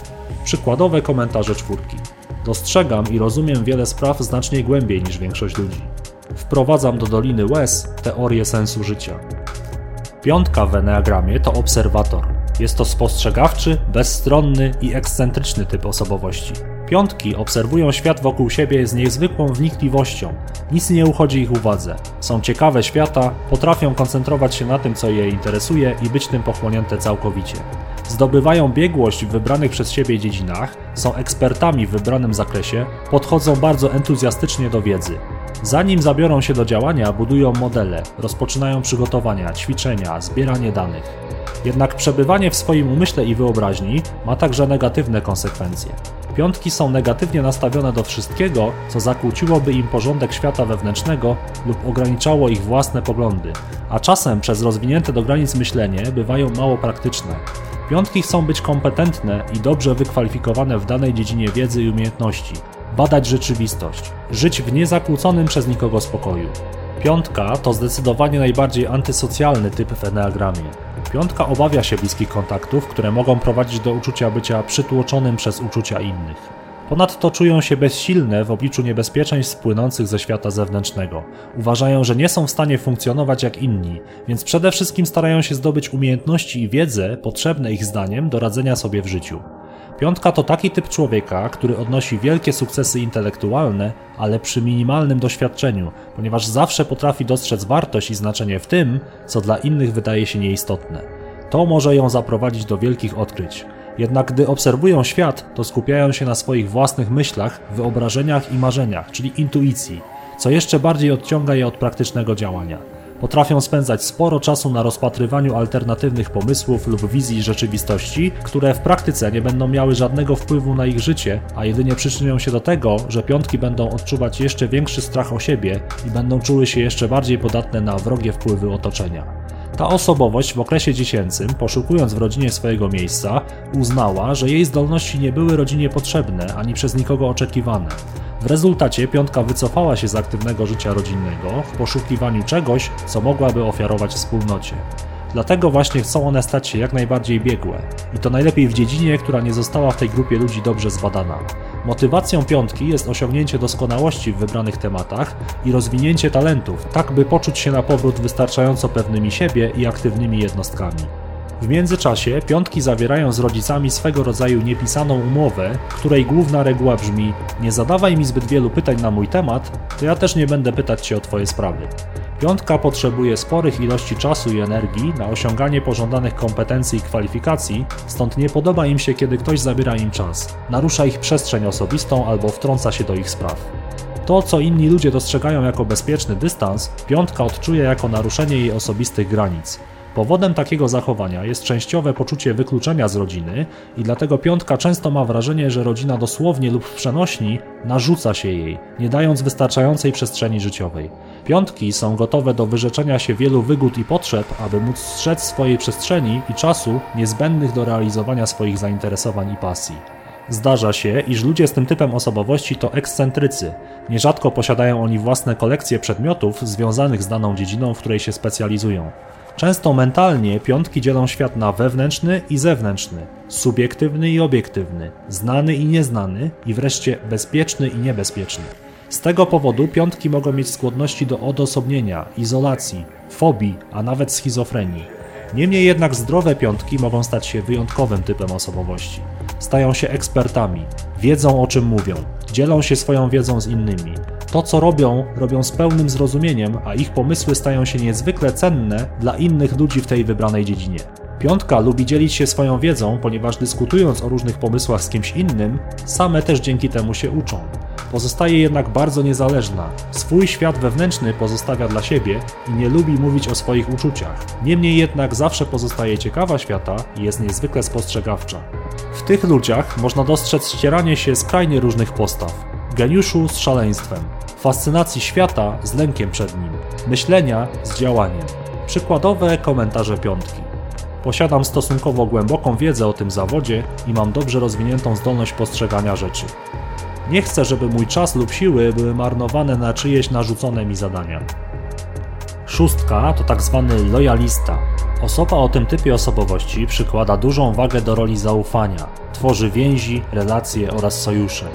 Przykładowe komentarze czwórki. Dostrzegam i rozumiem wiele spraw znacznie głębiej niż większość ludzi. Wprowadzam do Doliny Łez teorię sensu życia. Piątka w Enneagramie to obserwator. Jest to spostrzegawczy, bezstronny i ekscentryczny typ osobowości. Piątki obserwują świat wokół siebie z niezwykłą wnikliwością. Nic nie uchodzi ich uwadze. Są ciekawe świata, potrafią koncentrować się na tym, co je interesuje i być tym pochłonięte całkowicie. Zdobywają biegłość w wybranych przez siebie dziedzinach, są ekspertami w wybranym zakresie, podchodzą bardzo entuzjastycznie do wiedzy. Zanim zabiorą się do działania, budują modele, rozpoczynają przygotowania, ćwiczenia, zbieranie danych. Jednak przebywanie w swoim umyśle i wyobraźni ma także negatywne konsekwencje. Piątki są negatywnie nastawione do wszystkiego, co zakłóciłoby im porządek świata wewnętrznego lub ograniczało ich własne poglądy, a czasem przez rozwinięte do granic myślenie bywają mało praktyczne. Piątki chcą być kompetentne i dobrze wykwalifikowane w danej dziedzinie wiedzy i umiejętności, badać rzeczywistość, żyć w niezakłóconym przez nikogo spokoju. Piątka to zdecydowanie najbardziej antysocjalny typ w Enneagramie. Piątka obawia się bliskich kontaktów, które mogą prowadzić do uczucia bycia przytłoczonym przez uczucia innych. Ponadto czują się bezsilne w obliczu niebezpieczeństw płynących ze świata zewnętrznego. Uważają, że nie są w stanie funkcjonować jak inni, więc przede wszystkim starają się zdobyć umiejętności i wiedzę potrzebne ich zdaniem do radzenia sobie w życiu. Piątka to taki typ człowieka, który odnosi wielkie sukcesy intelektualne, ale przy minimalnym doświadczeniu, ponieważ zawsze potrafi dostrzec wartość i znaczenie w tym, co dla innych wydaje się nieistotne. To może ją zaprowadzić do wielkich odkryć. Jednak gdy obserwują świat, to skupiają się na swoich własnych myślach, wyobrażeniach i marzeniach, czyli intuicji, co jeszcze bardziej odciąga je od praktycznego działania. Potrafią spędzać sporo czasu na rozpatrywaniu alternatywnych pomysłów lub wizji rzeczywistości, które w praktyce nie będą miały żadnego wpływu na ich życie, a jedynie przyczynią się do tego, że piątki będą odczuwać jeszcze większy strach o siebie i będą czuły się jeszcze bardziej podatne na wrogie wpływy otoczenia. Ta osobowość w okresie dziecięcym, poszukując w rodzinie swojego miejsca, uznała, że jej zdolności nie były rodzinie potrzebne ani przez nikogo oczekiwane. W rezultacie piątka wycofała się z aktywnego życia rodzinnego w poszukiwaniu czegoś, co mogłaby ofiarować wspólnocie. Dlatego właśnie chcą one stać się jak najbardziej biegłe. I to najlepiej w dziedzinie, która nie została w tej grupie ludzi dobrze zbadana. Motywacją piątki jest osiągnięcie doskonałości w wybranych tematach i rozwinięcie talentów, tak by poczuć się na powrót wystarczająco pewnymi siebie i aktywnymi jednostkami. W międzyczasie piątki zawierają z rodzicami swego rodzaju niepisaną umowę, której główna reguła brzmi: Nie zadawaj mi zbyt wielu pytań na mój temat, to ja też nie będę pytać cię o twoje sprawy. Piątka potrzebuje sporych ilości czasu i energii na osiąganie pożądanych kompetencji i kwalifikacji, stąd nie podoba im się, kiedy ktoś zabiera im czas, narusza ich przestrzeń osobistą albo wtrąca się do ich spraw. To, co inni ludzie dostrzegają jako bezpieczny dystans, piątka odczuje jako naruszenie jej osobistych granic. Powodem takiego zachowania jest częściowe poczucie wykluczenia z rodziny i dlatego piątka często ma wrażenie, że rodzina dosłownie lub w przenośni narzuca się jej, nie dając wystarczającej przestrzeni życiowej. Piątki są gotowe do wyrzeczenia się wielu wygód i potrzeb, aby móc strzec swojej przestrzeni i czasu niezbędnych do realizowania swoich zainteresowań i pasji. Zdarza się, iż ludzie z tym typem osobowości to ekscentrycy. Nierzadko posiadają oni własne kolekcje przedmiotów związanych z daną dziedziną, w której się specjalizują. Często mentalnie piątki dzielą świat na wewnętrzny i zewnętrzny, subiektywny i obiektywny, znany i nieznany i wreszcie bezpieczny i niebezpieczny. Z tego powodu piątki mogą mieć skłonności do odosobnienia, izolacji, fobii, a nawet schizofrenii. Niemniej jednak zdrowe piątki mogą stać się wyjątkowym typem osobowości. Stają się ekspertami, wiedzą o czym mówią, dzielą się swoją wiedzą z innymi. To, co robią, robią z pełnym zrozumieniem, a ich pomysły stają się niezwykle cenne dla innych ludzi w tej wybranej dziedzinie. Piątka lubi dzielić się swoją wiedzą, ponieważ dyskutując o różnych pomysłach z kimś innym, same też dzięki temu się uczą. Pozostaje jednak bardzo niezależna. Swój świat wewnętrzny pozostawia dla siebie i nie lubi mówić o swoich uczuciach. Niemniej jednak zawsze pozostaje ciekawa świata i jest niezwykle spostrzegawcza. W tych ludziach można dostrzec ścieranie się skrajnie różnych postaw. Geniuszu z szaleństwem, fascynacji świata z lękiem przed nim, myślenia z działaniem. Przykładowe komentarze piątki. Posiadam stosunkowo głęboką wiedzę o tym zawodzie i mam dobrze rozwiniętą zdolność postrzegania rzeczy. Nie chcę, żeby mój czas lub siły były marnowane na czyjeś narzucone mi zadania. Szóstka to tak zwany lojalista. Osoba o tym typie osobowości przykłada dużą wagę do roli zaufania, tworzy więzi, relacje oraz sojusze.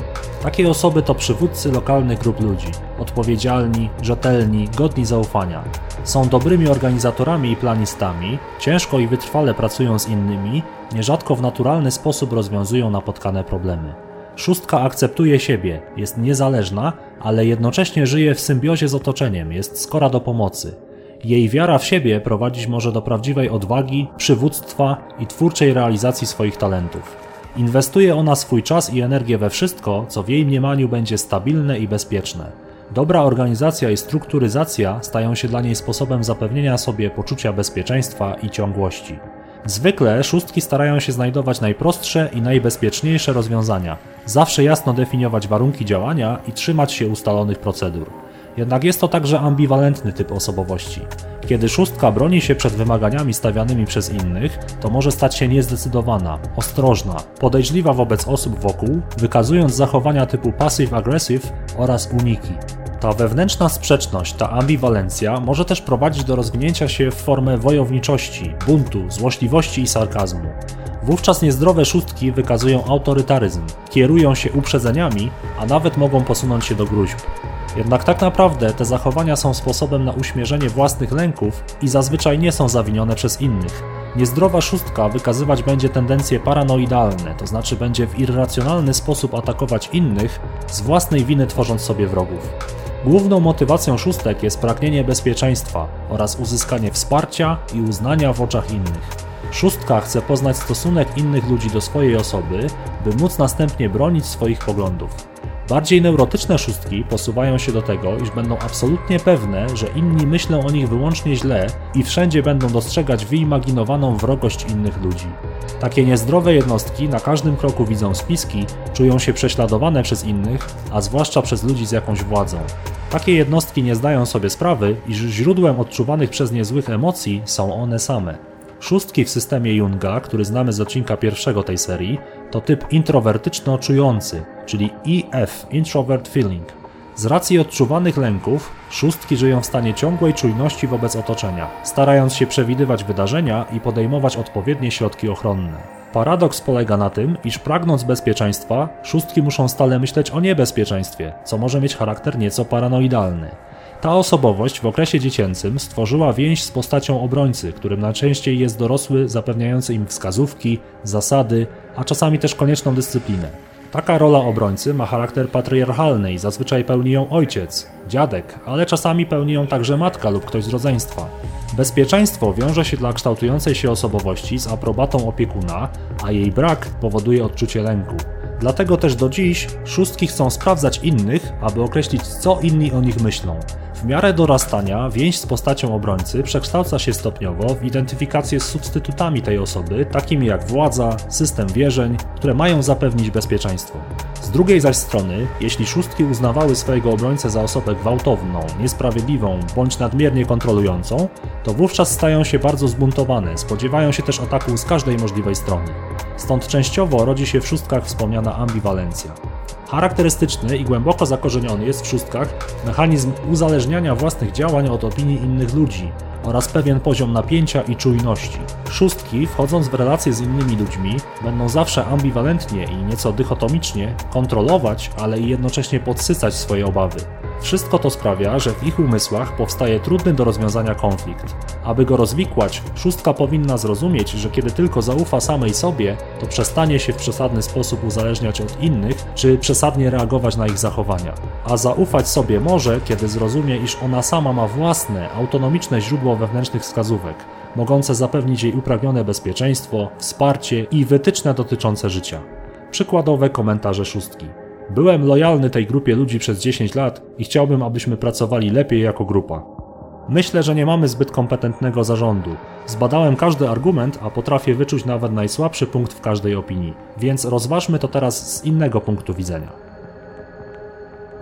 Takie osoby to przywódcy lokalnych grup ludzi, odpowiedzialni, rzetelni, godni zaufania. Są dobrymi organizatorami i planistami, ciężko i wytrwale pracują z innymi, nierzadko w naturalny sposób rozwiązują napotkane problemy. Szóstka akceptuje siebie, jest niezależna, ale jednocześnie żyje w symbiozie z otoczeniem, jest skora do pomocy. Jej wiara w siebie prowadzić może do prawdziwej odwagi, przywództwa i twórczej realizacji swoich talentów. Inwestuje ona swój czas i energię we wszystko, co w jej mniemaniu będzie stabilne i bezpieczne. Dobra organizacja i strukturyzacja stają się dla niej sposobem zapewnienia sobie poczucia bezpieczeństwa i ciągłości. Zwykle szóstki starają się znajdować najprostsze i najbezpieczniejsze rozwiązania, zawsze jasno definiować warunki działania i trzymać się ustalonych procedur. Jednak jest to także ambiwalentny typ osobowości. Kiedy szóstka broni się przed wymaganiami stawianymi przez innych, to może stać się niezdecydowana, ostrożna, podejrzliwa wobec osób wokół, wykazując zachowania typu passive-aggressive oraz uniki. Ta wewnętrzna sprzeczność, ta ambiwalencja może też prowadzić do rozwinięcia się w formę wojowniczości, buntu, złośliwości i sarkazmu. Wówczas niezdrowe szóstki wykazują autorytaryzm, kierują się uprzedzeniami, a nawet mogą posunąć się do gruźb. Jednak tak naprawdę te zachowania są sposobem na uśmierzenie własnych lęków i zazwyczaj nie są zawinione przez innych. Niezdrowa szóstka wykazywać będzie tendencje paranoidalne, to znaczy będzie w irracjonalny sposób atakować innych, z własnej winy tworząc sobie wrogów. Główną motywacją szóstek jest pragnienie bezpieczeństwa oraz uzyskanie wsparcia i uznania w oczach innych. Szóstka chce poznać stosunek innych ludzi do swojej osoby, by móc następnie bronić swoich poglądów. Bardziej neurotyczne szóstki posuwają się do tego, iż będą absolutnie pewne, że inni myślą o nich wyłącznie źle i wszędzie będą dostrzegać wyimaginowaną wrogość innych ludzi. Takie niezdrowe jednostki na każdym kroku widzą spiski, czują się prześladowane przez innych, a zwłaszcza przez ludzi z jakąś władzą. Takie jednostki nie zdają sobie sprawy, iż źródłem odczuwanych przez nie złych emocji są one same. Szóstki w systemie Junga, który znamy z odcinka pierwszego tej serii, to typ introwertyczno-czujący, czyli EF, Introvert Feeling. Z racji odczuwanych lęków, szóstki żyją w stanie ciągłej czujności wobec otoczenia, starając się przewidywać wydarzenia i podejmować odpowiednie środki ochronne. Paradoks polega na tym, iż pragnąc bezpieczeństwa, szóstki muszą stale myśleć o niebezpieczeństwie, co może mieć charakter nieco paranoidalny. Ta osobowość w okresie dziecięcym stworzyła więź z postacią obrońcy, którym najczęściej jest dorosły zapewniający im wskazówki, zasady, a czasami też konieczną dyscyplinę. Taka rola obrońcy ma charakter patriarchalny i zazwyczaj pełni ją ojciec, dziadek, ale czasami pełni ją także matka lub ktoś z rodzeństwa. Bezpieczeństwo wiąże się dla kształtującej się osobowości z aprobatą opiekuna, a jej brak powoduje odczucie lęku. Dlatego też do dziś szóstki chcą sprawdzać innych, aby określić, co inni o nich myślą. W miarę dorastania więź z postacią obrońcy przekształca się stopniowo w identyfikację z substytutami tej osoby, takimi jak władza, system wierzeń, które mają zapewnić bezpieczeństwo. Z drugiej zaś strony, jeśli szóstki uznawały swojego obrońcę za osobę gwałtowną, niesprawiedliwą bądź nadmiernie kontrolującą, to wówczas stają się bardzo zbuntowane, spodziewają się też ataku z każdej możliwej strony. Stąd częściowo rodzi się w szóstkach wspomniana ambiwalencja. Charakterystyczny i głęboko zakorzeniony jest w szóstkach mechanizm uzależniania własnych działań od opinii innych ludzi oraz pewien poziom napięcia i czujności. Szóstki, wchodząc w relacje z innymi ludźmi, będą zawsze ambiwalentnie i nieco dychotomicznie kontrolować, ale i jednocześnie podsycać swoje obawy. Wszystko to sprawia, że w ich umysłach powstaje trudny do rozwiązania konflikt. Aby go rozwikłać, szóstka powinna zrozumieć, że kiedy tylko zaufa samej sobie, to przestanie się w przesadny sposób uzależniać od innych, czy przesadnie reagować na ich zachowania. A zaufać sobie może, kiedy zrozumie, iż ona sama ma własne, autonomiczne źródło wewnętrznych wskazówek, mogące zapewnić jej upragnione bezpieczeństwo, wsparcie i wytyczne dotyczące życia. Przykładowe komentarze szóstki. Byłem lojalny tej grupie ludzi przez 10 lat i chciałbym, abyśmy pracowali lepiej jako grupa. Myślę, że nie mamy zbyt kompetentnego zarządu. Zbadałem każdy argument, a potrafię wyczuć nawet najsłabszy punkt w każdej opinii, więc rozważmy to teraz z innego punktu widzenia.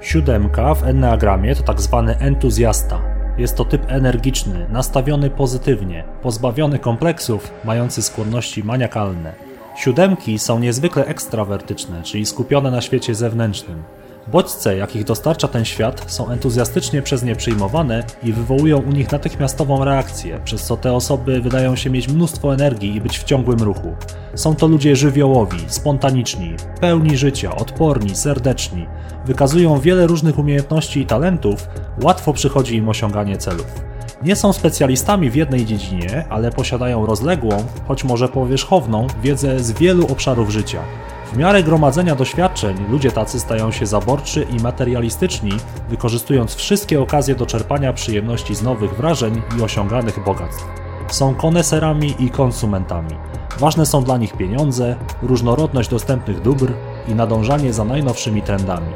Siódemka w enneagramie to tak zwany entuzjasta. Jest to typ energiczny, nastawiony pozytywnie, pozbawiony kompleksów, mający skłonności maniakalne. Siódemki są niezwykle ekstrawertyczne, czyli skupione na świecie zewnętrznym. Bodźce, jakich dostarcza ten świat, są entuzjastycznie przez nie przyjmowane i wywołują u nich natychmiastową reakcję, przez co te osoby wydają się mieć mnóstwo energii i być w ciągłym ruchu. Są to ludzie żywiołowi, spontaniczni, pełni życia, odporni, serdeczni. Wykazują wiele różnych umiejętności i talentów, łatwo przychodzi im osiąganie celów. Nie są specjalistami w jednej dziedzinie, ale posiadają rozległą, choć może powierzchowną, wiedzę z wielu obszarów życia. W miarę gromadzenia doświadczeń ludzie tacy stają się zaborczy i materialistyczni, wykorzystując wszystkie okazje do czerpania przyjemności z nowych wrażeń i osiąganych bogactw. Są koneserami i konsumentami. Ważne są dla nich pieniądze, różnorodność dostępnych dóbr i nadążanie za najnowszymi trendami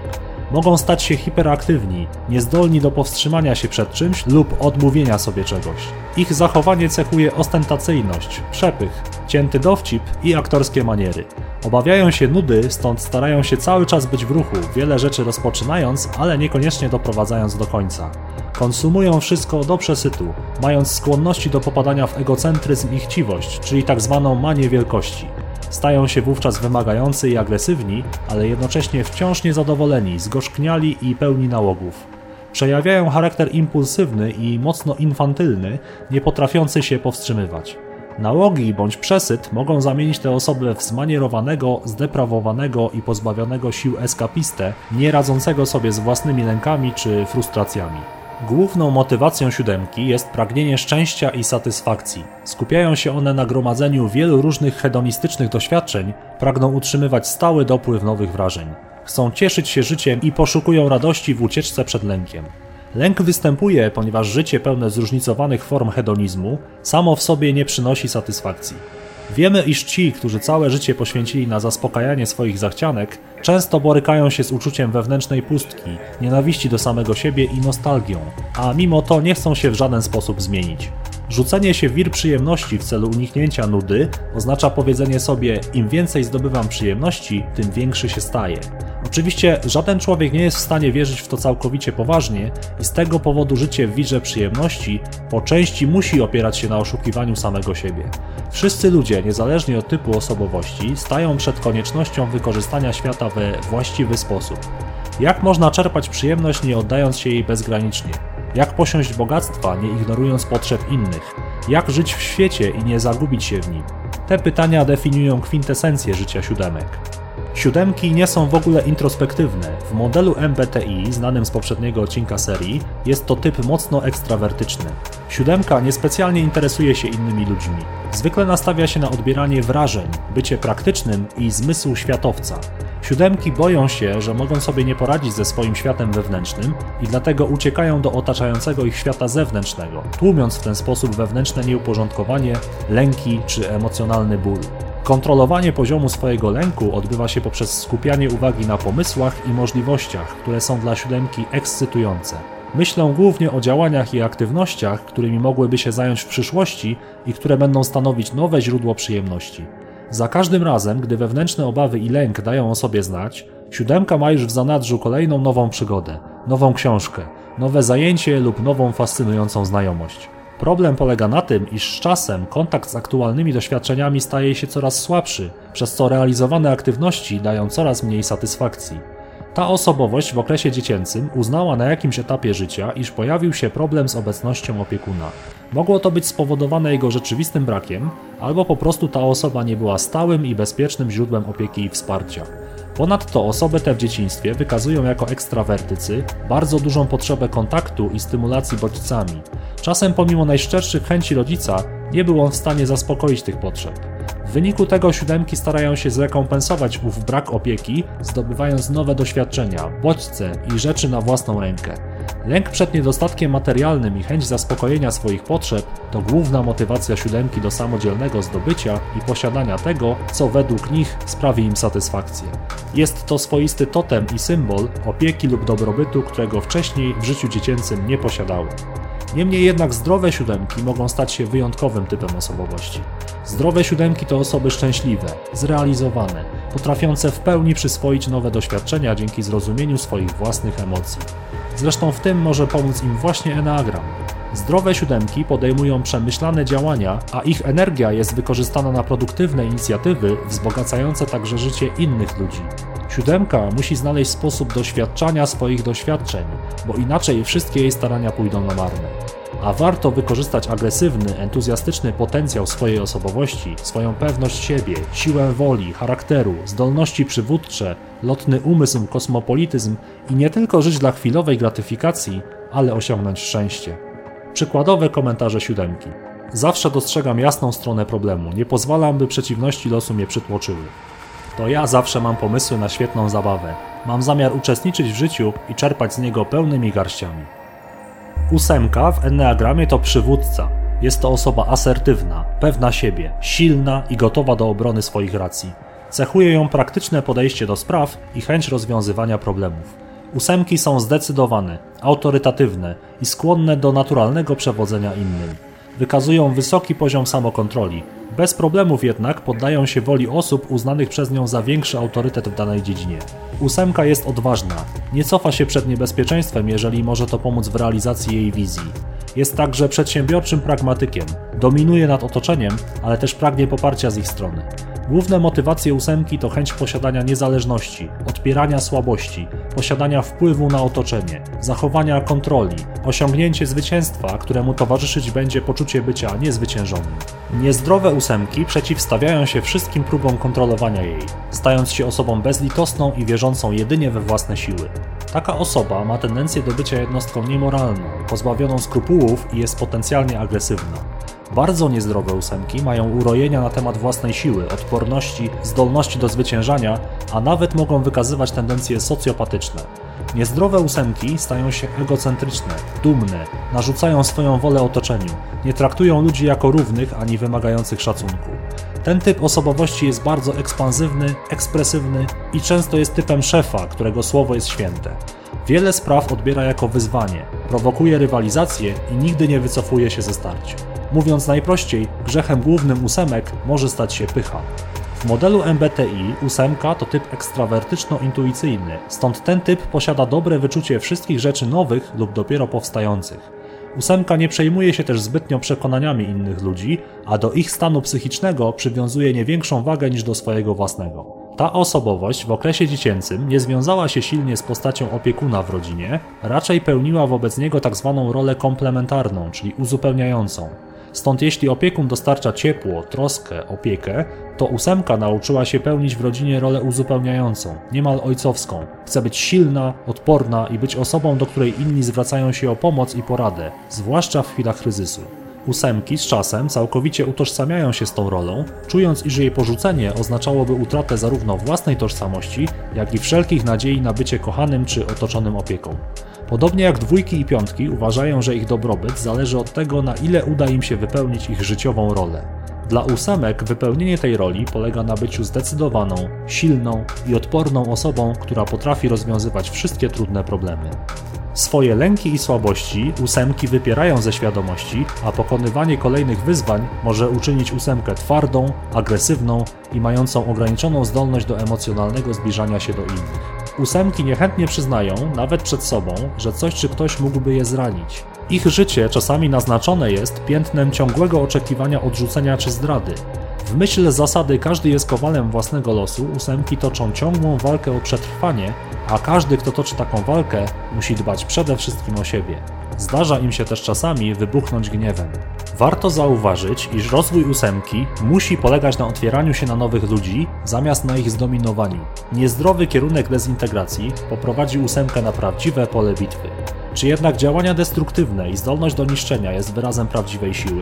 mogą stać się hiperaktywni, niezdolni do powstrzymania się przed czymś lub odmówienia sobie czegoś. Ich zachowanie cechuje ostentacyjność, przepych, cięty dowcip i aktorskie maniery. Obawiają się nudy, stąd starają się cały czas być w ruchu, wiele rzeczy rozpoczynając, ale niekoniecznie doprowadzając do końca. Konsumują wszystko do przesytu, mając skłonności do popadania w egocentryzm i chciwość, czyli tak zwaną manię wielkości. Stają się wówczas wymagający i agresywni, ale jednocześnie wciąż niezadowoleni, zgorzkniali i pełni nałogów. Przejawiają charakter impulsywny i mocno infantylny, nie potrafiący się powstrzymywać. Nałogi bądź przesyt mogą zamienić tę osobę w zmanierowanego, zdeprawowanego i pozbawionego sił eskapistę, nie radzącego sobie z własnymi lękami czy frustracjami. Główną motywacją siódemki jest pragnienie szczęścia i satysfakcji. Skupiają się one na gromadzeniu wielu różnych hedonistycznych doświadczeń, pragną utrzymywać stały dopływ nowych wrażeń. Chcą cieszyć się życiem i poszukują radości w ucieczce przed lękiem. Lęk występuje, ponieważ życie pełne zróżnicowanych form hedonizmu samo w sobie nie przynosi satysfakcji. Wiemy, iż ci, którzy całe życie poświęcili na zaspokajanie swoich zachcianek, często borykają się z uczuciem wewnętrznej pustki, nienawiści do samego siebie i nostalgią, a mimo to nie chcą się w żaden sposób zmienić. Rzucenie się wir przyjemności w celu uniknięcia nudy oznacza powiedzenie sobie: im więcej zdobywam przyjemności, tym większy się staje. Oczywiście żaden człowiek nie jest w stanie wierzyć w to całkowicie poważnie i z tego powodu życie w wirze przyjemności po części musi opierać się na oszukiwaniu samego siebie. Wszyscy ludzie, niezależnie od typu osobowości, stają przed koniecznością wykorzystania świata we właściwy sposób. Jak można czerpać przyjemność nie oddając się jej bezgranicznie? Jak posiąść bogactwa, nie ignorując potrzeb innych? Jak żyć w świecie i nie zagubić się w nim? Te pytania definiują kwintesencję życia siódemek. Siódemki nie są w ogóle introspektywne. W modelu MBTI, znanym z poprzedniego odcinka serii, jest to typ mocno ekstrawertyczny. Siódemka niespecjalnie interesuje się innymi ludźmi. Zwykle nastawia się na odbieranie wrażeń, bycie praktycznym i zmysł światowca. Siódemki boją się, że mogą sobie nie poradzić ze swoim światem wewnętrznym i dlatego uciekają do otaczającego ich świata zewnętrznego, tłumiąc w ten sposób wewnętrzne nieuporządkowanie, lęki czy emocjonalny ból. Kontrolowanie poziomu swojego lęku odbywa się poprzez skupianie uwagi na pomysłach i możliwościach, które są dla siódemki ekscytujące. Myślą głównie o działaniach i aktywnościach, którymi mogłyby się zająć w przyszłości i które będą stanowić nowe źródło przyjemności. Za każdym razem, gdy wewnętrzne obawy i lęk dają o sobie znać, siódemka ma już w zanadrzu kolejną nową przygodę, nową książkę, nowe zajęcie lub nową fascynującą znajomość. Problem polega na tym, iż z czasem kontakt z aktualnymi doświadczeniami staje się coraz słabszy, przez co realizowane aktywności dają coraz mniej satysfakcji. Ta osobowość w okresie dziecięcym uznała na jakimś etapie życia, iż pojawił się problem z obecnością opiekuna. Mogło to być spowodowane jego rzeczywistym brakiem, albo po prostu ta osoba nie była stałym i bezpiecznym źródłem opieki i wsparcia. Ponadto osoby te w dzieciństwie wykazują jako ekstrawertycy bardzo dużą potrzebę kontaktu i stymulacji bodźcami. Czasem pomimo najszczerszych chęci rodzica nie był on w stanie zaspokoić tych potrzeb. W wyniku tego siódemki starają się zrekompensować ów brak opieki, zdobywając nowe doświadczenia, bodźce i rzeczy na własną rękę. Lęk przed niedostatkiem materialnym i chęć zaspokojenia swoich potrzeb to główna motywacja siódemki do samodzielnego zdobycia i posiadania tego, co według nich sprawi im satysfakcję. Jest to swoisty totem i symbol opieki lub dobrobytu, którego wcześniej w życiu dziecięcym nie posiadały. Niemniej jednak zdrowe siódemki mogą stać się wyjątkowym typem osobowości. Zdrowe siódemki to osoby szczęśliwe, zrealizowane, potrafiące w pełni przyswoić nowe doświadczenia dzięki zrozumieniu swoich własnych emocji. Zresztą w tym może pomóc im właśnie Enneagram. Zdrowe siódemki podejmują przemyślane działania, a ich energia jest wykorzystana na produktywne inicjatywy wzbogacające także życie innych ludzi. Siódemka musi znaleźć sposób doświadczania swoich doświadczeń, bo inaczej wszystkie jej starania pójdą na marne. A warto wykorzystać agresywny, entuzjastyczny potencjał swojej osobowości, swoją pewność siebie, siłę woli, charakteru, zdolności przywódcze, lotny umysł, kosmopolityzm i nie tylko żyć dla chwilowej gratyfikacji, ale osiągnąć szczęście. Przykładowe komentarze siódemki. Zawsze dostrzegam jasną stronę problemu, nie pozwalam, by przeciwności losu mnie przytłoczyły. To ja zawsze mam pomysły na świetną zabawę. Mam zamiar uczestniczyć w życiu i czerpać z niego pełnymi garściami. Ósemka w enneagramie to przywódca. Jest to osoba asertywna, pewna siebie, silna i gotowa do obrony swoich racji. Cechuje ją praktyczne podejście do spraw i chęć rozwiązywania problemów. Ósemki są zdecydowane, autorytatywne i skłonne do naturalnego przewodzenia innym. Wykazują wysoki poziom samokontroli. Bez problemów jednak poddają się woli osób uznanych przez nią za większy autorytet w danej dziedzinie. Ósemka jest odważna, nie cofa się przed niebezpieczeństwem, jeżeli może to pomóc w realizacji jej wizji. Jest także przedsiębiorczym pragmatykiem, dominuje nad otoczeniem, ale też pragnie poparcia z ich strony. Główne motywacje ósemki to chęć posiadania niezależności, odpierania słabości, posiadania wpływu na otoczenie, zachowania kontroli, osiągnięcie zwycięstwa, któremu towarzyszyć będzie poczucie bycia niezwyciężonym. Niezdrowe ósemki przeciwstawiają się wszystkim próbom kontrolowania jej, stając się osobą bezlitosną i wierzącą jedynie we własne siły. Taka osoba ma tendencję do bycia jednostką niemoralną, pozbawioną skrupułów i jest potencjalnie agresywna. Bardzo niezdrowe ósemki mają urojenia na temat własnej siły, odporności, zdolności do zwyciężania, a nawet mogą wykazywać tendencje socjopatyczne. Niezdrowe ósemki stają się egocentryczne, dumne, narzucają swoją wolę otoczeniu, nie traktują ludzi jako równych ani wymagających szacunku. Ten typ osobowości jest bardzo ekspansywny, ekspresywny i często jest typem szefa, którego słowo jest święte. Wiele spraw odbiera jako wyzwanie, prowokuje rywalizację i nigdy nie wycofuje się ze starć. Mówiąc najprościej, grzechem głównym ósemek może stać się pycha. W modelu MBTI ósemka to typ ekstrawertyczno-intuicyjny, stąd ten typ posiada dobre wyczucie wszystkich rzeczy nowych lub dopiero powstających. Ósemka nie przejmuje się też zbytnio przekonaniami innych ludzi, a do ich stanu psychicznego przywiązuje nie większą wagę niż do swojego własnego. Ta osobowość w okresie dziecięcym nie związała się silnie z postacią opiekuna w rodzinie, raczej pełniła wobec niego tzw. Tak rolę komplementarną, czyli uzupełniającą. Stąd jeśli opiekun dostarcza ciepło, troskę, opiekę, to ósemka nauczyła się pełnić w rodzinie rolę uzupełniającą, niemal ojcowską. Chce być silna, odporna i być osobą, do której inni zwracają się o pomoc i poradę, zwłaszcza w chwilach kryzysu. Ósemki z czasem całkowicie utożsamiają się z tą rolą, czując, iż jej porzucenie oznaczałoby utratę zarówno własnej tożsamości, jak i wszelkich nadziei na bycie kochanym czy otoczonym opieką. Podobnie jak dwójki i piątki uważają, że ich dobrobyt zależy od tego, na ile uda im się wypełnić ich życiową rolę. Dla ósemek wypełnienie tej roli polega na byciu zdecydowaną, silną i odporną osobą, która potrafi rozwiązywać wszystkie trudne problemy. Swoje lęki i słabości ósemki wypierają ze świadomości, a pokonywanie kolejnych wyzwań może uczynić ósemkę twardą, agresywną i mającą ograniczoną zdolność do emocjonalnego zbliżania się do innych. Ósemki niechętnie przyznają, nawet przed sobą, że coś czy ktoś mógłby je zranić. Ich życie czasami naznaczone jest piętnem ciągłego oczekiwania odrzucenia czy zdrady. W myśl zasady każdy jest kowalem własnego losu, ósemki toczą ciągłą walkę o przetrwanie, a każdy, kto toczy taką walkę, musi dbać przede wszystkim o siebie. Zdarza im się też czasami wybuchnąć gniewem. Warto zauważyć, iż rozwój ósemki musi polegać na otwieraniu się na nowych ludzi, zamiast na ich zdominowaniu. Niezdrowy kierunek dezintegracji poprowadzi ósemkę na prawdziwe pole bitwy. Czy jednak działania destruktywne i zdolność do niszczenia jest wyrazem prawdziwej siły?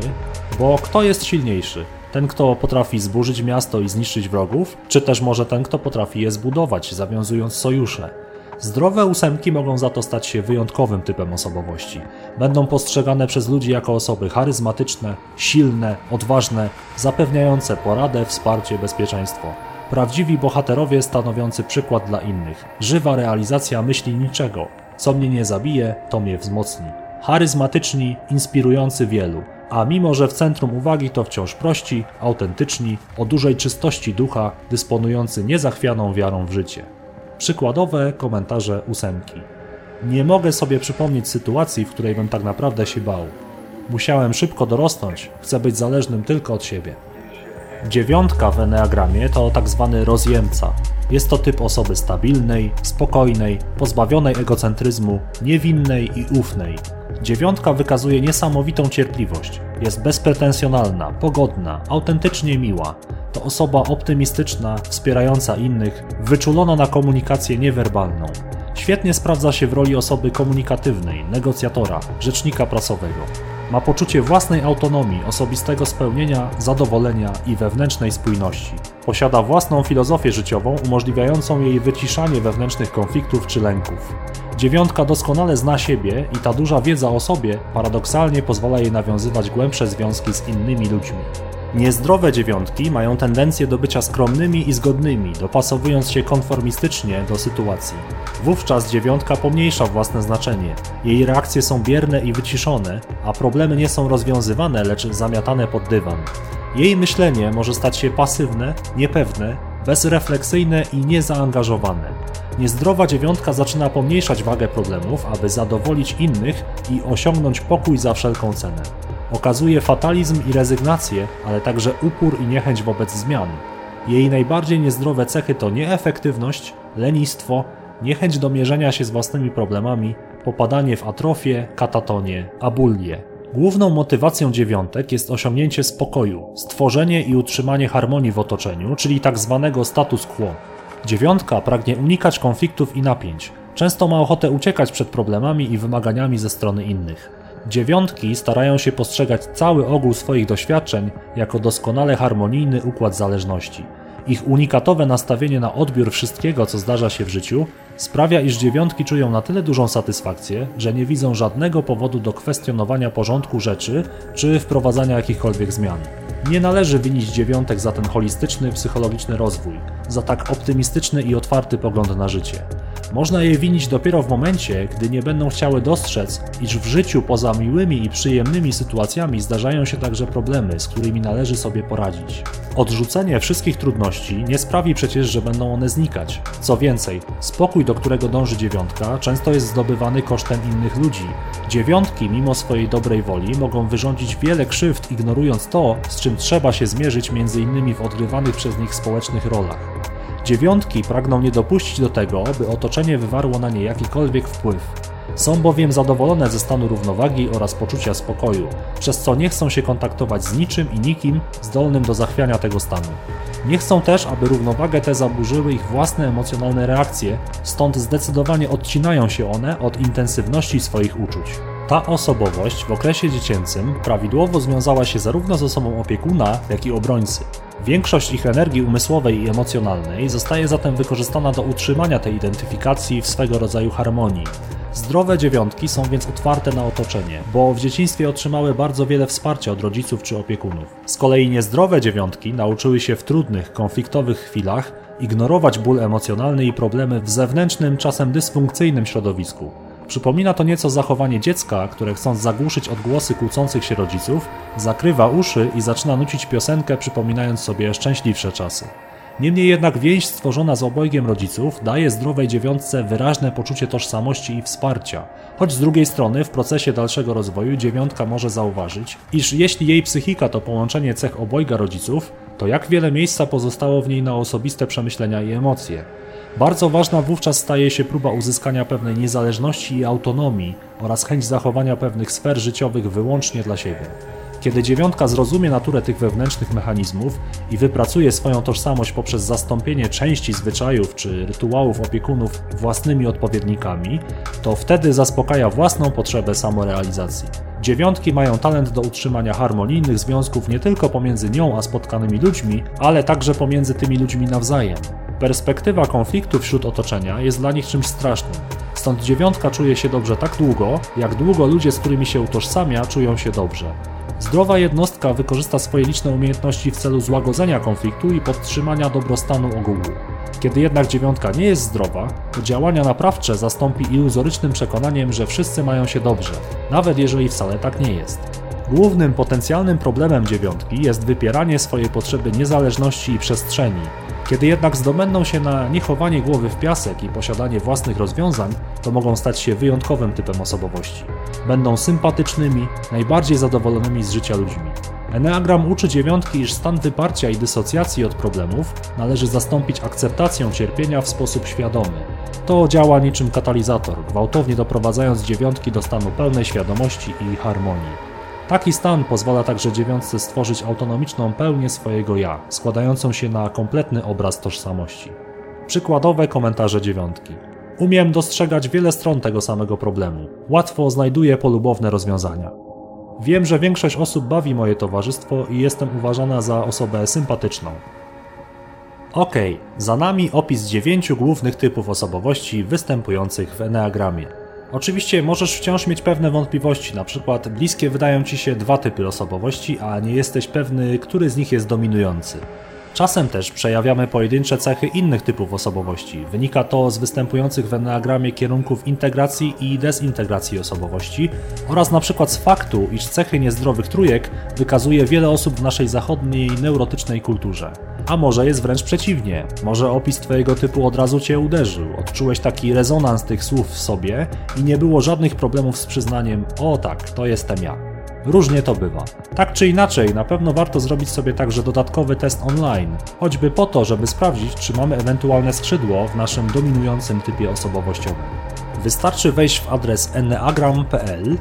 Bo kto jest silniejszy? Ten, kto potrafi zburzyć miasto i zniszczyć wrogów, czy też może ten, kto potrafi je zbudować, zawiązując sojusze? Zdrowe ósemki mogą za to stać się wyjątkowym typem osobowości. Będą postrzegane przez ludzi jako osoby charyzmatyczne, silne, odważne, zapewniające poradę, wsparcie, bezpieczeństwo. Prawdziwi bohaterowie stanowiący przykład dla innych. Żywa realizacja myśli niczego. Co mnie nie zabije, to mnie wzmocni. Charyzmatyczni, inspirujący wielu a mimo że w centrum uwagi to wciąż prości, autentyczni, o dużej czystości ducha, dysponujący niezachwianą wiarą w życie. Przykładowe komentarze ósemki. Nie mogę sobie przypomnieć sytuacji, w której bym tak naprawdę się bał. Musiałem szybko dorosnąć, chcę być zależnym tylko od siebie. Dziewiątka w Enneagramie to tak zwany rozjemca. Jest to typ osoby stabilnej, spokojnej, pozbawionej egocentryzmu, niewinnej i ufnej. Dziewiątka wykazuje niesamowitą cierpliwość. Jest bezpretensjonalna, pogodna, autentycznie miła. To osoba optymistyczna, wspierająca innych, wyczulona na komunikację niewerbalną. Świetnie sprawdza się w roli osoby komunikatywnej, negocjatora, rzecznika prasowego. Ma poczucie własnej autonomii, osobistego spełnienia, zadowolenia i wewnętrznej spójności. Posiada własną filozofię życiową umożliwiającą jej wyciszanie wewnętrznych konfliktów czy lęków. Dziewiątka doskonale zna siebie i ta duża wiedza o sobie paradoksalnie pozwala jej nawiązywać głębsze związki z innymi ludźmi. Niezdrowe dziewiątki mają tendencję do bycia skromnymi i zgodnymi, dopasowując się konformistycznie do sytuacji. Wówczas dziewiątka pomniejsza własne znaczenie. Jej reakcje są bierne i wyciszone, a problemy nie są rozwiązywane, lecz zamiatane pod dywan. Jej myślenie może stać się pasywne, niepewne, bezrefleksyjne i niezaangażowane. Niezdrowa dziewiątka zaczyna pomniejszać wagę problemów, aby zadowolić innych i osiągnąć pokój za wszelką cenę. Okazuje fatalizm i rezygnację, ale także upór i niechęć wobec zmian. Jej najbardziej niezdrowe cechy to nieefektywność, lenistwo, niechęć do mierzenia się z własnymi problemami, popadanie w atrofię, katatonię, abulię. Główną motywacją dziewiątek jest osiągnięcie spokoju, stworzenie i utrzymanie harmonii w otoczeniu, czyli tak zwanego status quo. Dziewiątka pragnie unikać konfliktów i napięć. Często ma ochotę uciekać przed problemami i wymaganiami ze strony innych. Dziewiątki starają się postrzegać cały ogół swoich doświadczeń jako doskonale harmonijny układ zależności. Ich unikatowe nastawienie na odbiór wszystkiego, co zdarza się w życiu, sprawia, iż dziewiątki czują na tyle dużą satysfakcję, że nie widzą żadnego powodu do kwestionowania porządku rzeczy czy wprowadzania jakichkolwiek zmian. Nie należy winić dziewiątek za ten holistyczny, psychologiczny rozwój, za tak optymistyczny i otwarty pogląd na życie. Można je winić dopiero w momencie, gdy nie będą chciały dostrzec, iż w życiu poza miłymi i przyjemnymi sytuacjami zdarzają się także problemy, z którymi należy sobie poradzić. Odrzucenie wszystkich trudności nie sprawi przecież, że będą one znikać. Co więcej, spokój, do którego dąży dziewiątka, często jest zdobywany kosztem innych ludzi. Dziewiątki, mimo swojej dobrej woli, mogą wyrządzić wiele krzywd, ignorując to, z czym trzeba się zmierzyć m.in. w odgrywanych przez nich społecznych rolach. Dziewiątki pragną nie dopuścić do tego, by otoczenie wywarło na nie jakikolwiek wpływ. Są bowiem zadowolone ze stanu równowagi oraz poczucia spokoju, przez co nie chcą się kontaktować z niczym i nikim zdolnym do zachwiania tego stanu. Nie chcą też, aby równowagę tę zaburzyły ich własne emocjonalne reakcje, stąd zdecydowanie odcinają się one od intensywności swoich uczuć. Ta osobowość w okresie dziecięcym prawidłowo związała się zarówno z osobą opiekuna, jak i obrońcy. Większość ich energii umysłowej i emocjonalnej zostaje zatem wykorzystana do utrzymania tej identyfikacji w swego rodzaju harmonii. Zdrowe dziewiątki są więc otwarte na otoczenie, bo w dzieciństwie otrzymały bardzo wiele wsparcia od rodziców czy opiekunów. Z kolei niezdrowe dziewiątki nauczyły się w trudnych, konfliktowych chwilach ignorować ból emocjonalny i problemy w zewnętrznym, czasem dysfunkcyjnym środowisku. Przypomina to nieco zachowanie dziecka, które chcąc zagłuszyć odgłosy kłócących się rodziców, zakrywa uszy i zaczyna nucić piosenkę, przypominając sobie szczęśliwsze czasy. Niemniej jednak więź stworzona z obojgiem rodziców daje zdrowej dziewiątce wyraźne poczucie tożsamości i wsparcia, choć z drugiej strony w procesie dalszego rozwoju dziewiątka może zauważyć, iż jeśli jej psychika to połączenie cech obojga rodziców, to jak wiele miejsca pozostało w niej na osobiste przemyślenia i emocje. Bardzo ważna wówczas staje się próba uzyskania pewnej niezależności i autonomii oraz chęć zachowania pewnych sfer życiowych wyłącznie dla siebie. Kiedy dziewiątka zrozumie naturę tych wewnętrznych mechanizmów i wypracuje swoją tożsamość poprzez zastąpienie części zwyczajów czy rytuałów opiekunów własnymi odpowiednikami, to wtedy zaspokaja własną potrzebę samorealizacji. Dziewiątki mają talent do utrzymania harmonijnych związków nie tylko pomiędzy nią a spotkanymi ludźmi, ale także pomiędzy tymi ludźmi nawzajem. Perspektywa konfliktu wśród otoczenia jest dla nich czymś strasznym. Stąd dziewiątka czuje się dobrze tak długo, jak długo ludzie, z którymi się utożsamia, czują się dobrze. Zdrowa jednostka wykorzysta swoje liczne umiejętności w celu złagodzenia konfliktu i podtrzymania dobrostanu ogółu. Kiedy jednak dziewiątka nie jest zdrowa, to działania naprawcze zastąpi iluzorycznym przekonaniem, że wszyscy mają się dobrze, nawet jeżeli wcale tak nie jest. Głównym potencjalnym problemem dziewiątki jest wypieranie swojej potrzeby niezależności i przestrzeni, kiedy jednak zdobędą się na niechowanie głowy w piasek i posiadanie własnych rozwiązań, to mogą stać się wyjątkowym typem osobowości. Będą sympatycznymi, najbardziej zadowolonymi z życia ludźmi. Enneagram uczy dziewiątki, iż stan wyparcia i dysocjacji od problemów należy zastąpić akceptacją cierpienia w sposób świadomy. To działa niczym katalizator, gwałtownie doprowadzając dziewiątki do stanu pełnej świadomości i harmonii. Taki stan pozwala także dziewiątce stworzyć autonomiczną pełnię swojego ja, składającą się na kompletny obraz tożsamości. Przykładowe komentarze dziewiątki. Umiem dostrzegać wiele stron tego samego problemu. Łatwo znajduję polubowne rozwiązania. Wiem, że większość osób bawi moje towarzystwo i jestem uważana za osobę sympatyczną. Ok, za nami opis dziewięciu głównych typów osobowości występujących w Enneagramie. Oczywiście możesz wciąż mieć pewne wątpliwości, na przykład bliskie wydają ci się dwa typy osobowości, a nie jesteś pewny, który z nich jest dominujący. Czasem też przejawiamy pojedyncze cechy innych typów osobowości. Wynika to z występujących w enneagramie kierunków integracji i dezintegracji osobowości oraz na przykład z faktu, iż cechy niezdrowych trójek wykazuje wiele osób w naszej zachodniej neurotycznej kulturze. A może jest wręcz przeciwnie. Może opis Twojego typu od razu Cię uderzył, odczułeś taki rezonans tych słów w sobie i nie było żadnych problemów z przyznaniem: O tak, to jestem ja. Różnie to bywa. Tak czy inaczej, na pewno warto zrobić sobie także dodatkowy test online, choćby po to, żeby sprawdzić, czy mamy ewentualne skrzydło w naszym dominującym typie osobowościowym. Wystarczy wejść w adres enneagram.pl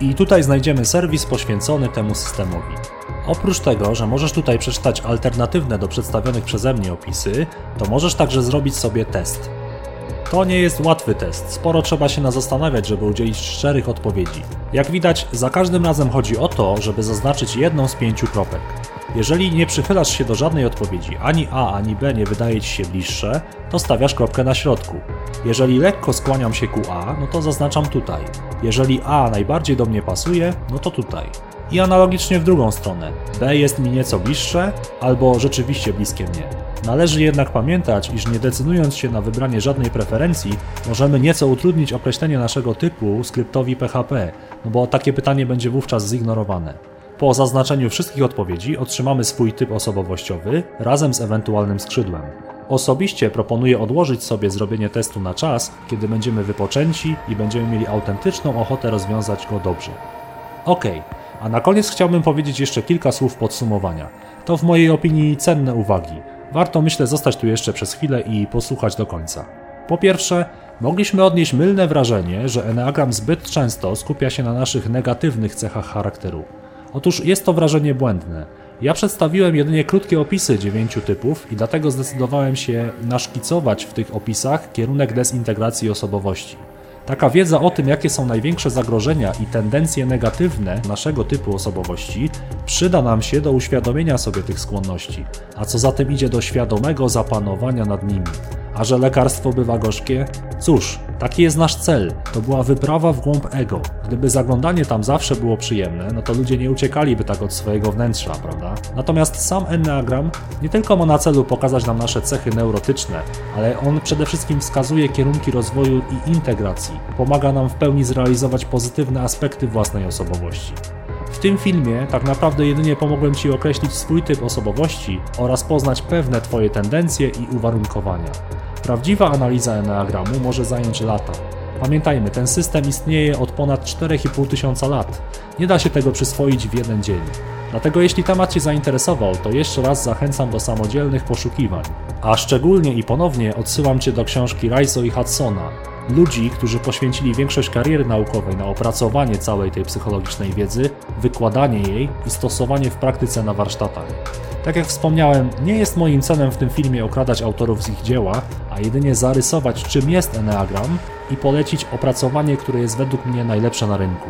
i tutaj znajdziemy serwis poświęcony temu systemowi. Oprócz tego, że możesz tutaj przeczytać alternatywne do przedstawionych przeze mnie opisy, to możesz także zrobić sobie test. To nie jest łatwy test, sporo trzeba się na zastanawiać, żeby udzielić szczerych odpowiedzi. Jak widać, za każdym razem chodzi o to, żeby zaznaczyć jedną z pięciu kropek. Jeżeli nie przychylasz się do żadnej odpowiedzi, ani A, ani B nie wydaje Ci się bliższe, to stawiasz kropkę na środku. Jeżeli lekko skłaniam się ku A, no to zaznaczam tutaj. Jeżeli A najbardziej do mnie pasuje, no to tutaj. I analogicznie w drugą stronę. B jest mi nieco bliższe, albo rzeczywiście bliskie mnie. Należy jednak pamiętać, iż nie decydując się na wybranie żadnej preferencji, możemy nieco utrudnić określenie naszego typu skryptowi PHP, no bo takie pytanie będzie wówczas zignorowane. Po zaznaczeniu wszystkich odpowiedzi otrzymamy swój typ osobowościowy razem z ewentualnym skrzydłem. Osobiście proponuję odłożyć sobie zrobienie testu na czas, kiedy będziemy wypoczęci i będziemy mieli autentyczną ochotę rozwiązać go dobrze. Ok, a na koniec chciałbym powiedzieć jeszcze kilka słów podsumowania. To w mojej opinii cenne uwagi warto myślę zostać tu jeszcze przez chwilę i posłuchać do końca. Po pierwsze, mogliśmy odnieść mylne wrażenie, że Enneagram zbyt często skupia się na naszych negatywnych cechach charakteru. Otóż jest to wrażenie błędne. Ja przedstawiłem jedynie krótkie opisy dziewięciu typów i dlatego zdecydowałem się naszkicować w tych opisach kierunek dezintegracji osobowości. Taka wiedza o tym, jakie są największe zagrożenia i tendencje negatywne naszego typu osobowości, przyda nam się do uświadomienia sobie tych skłonności, a co za tym idzie do świadomego zapanowania nad nimi. A że lekarstwo bywa gorzkie? Cóż, taki jest nasz cel. To była wyprawa w głąb ego. Gdyby zaglądanie tam zawsze było przyjemne, no to ludzie nie uciekaliby tak od swojego wnętrza, prawda? Natomiast sam Enneagram nie tylko ma na celu pokazać nam nasze cechy neurotyczne, ale on przede wszystkim wskazuje kierunki rozwoju i integracji. Pomaga nam w pełni zrealizować pozytywne aspekty własnej osobowości. W tym filmie tak naprawdę jedynie pomogłem Ci określić swój typ osobowości oraz poznać pewne Twoje tendencje i uwarunkowania. Prawdziwa analiza Enneagramu może zająć lata. Pamiętajmy, ten system istnieje od ponad 4,5 tysiąca lat. Nie da się tego przyswoić w jeden dzień. Dlatego jeśli temat Cię zainteresował, to jeszcze raz zachęcam do samodzielnych poszukiwań. A szczególnie i ponownie odsyłam Cię do książki Riso i Hudsona, ludzi, którzy poświęcili większość kariery naukowej na opracowanie całej tej psychologicznej wiedzy, wykładanie jej i stosowanie w praktyce na warsztatach. Tak jak wspomniałem, nie jest moim celem w tym filmie okradać autorów z ich dzieła, a jedynie zarysować czym jest Enneagram i polecić opracowanie, które jest według mnie najlepsze na rynku.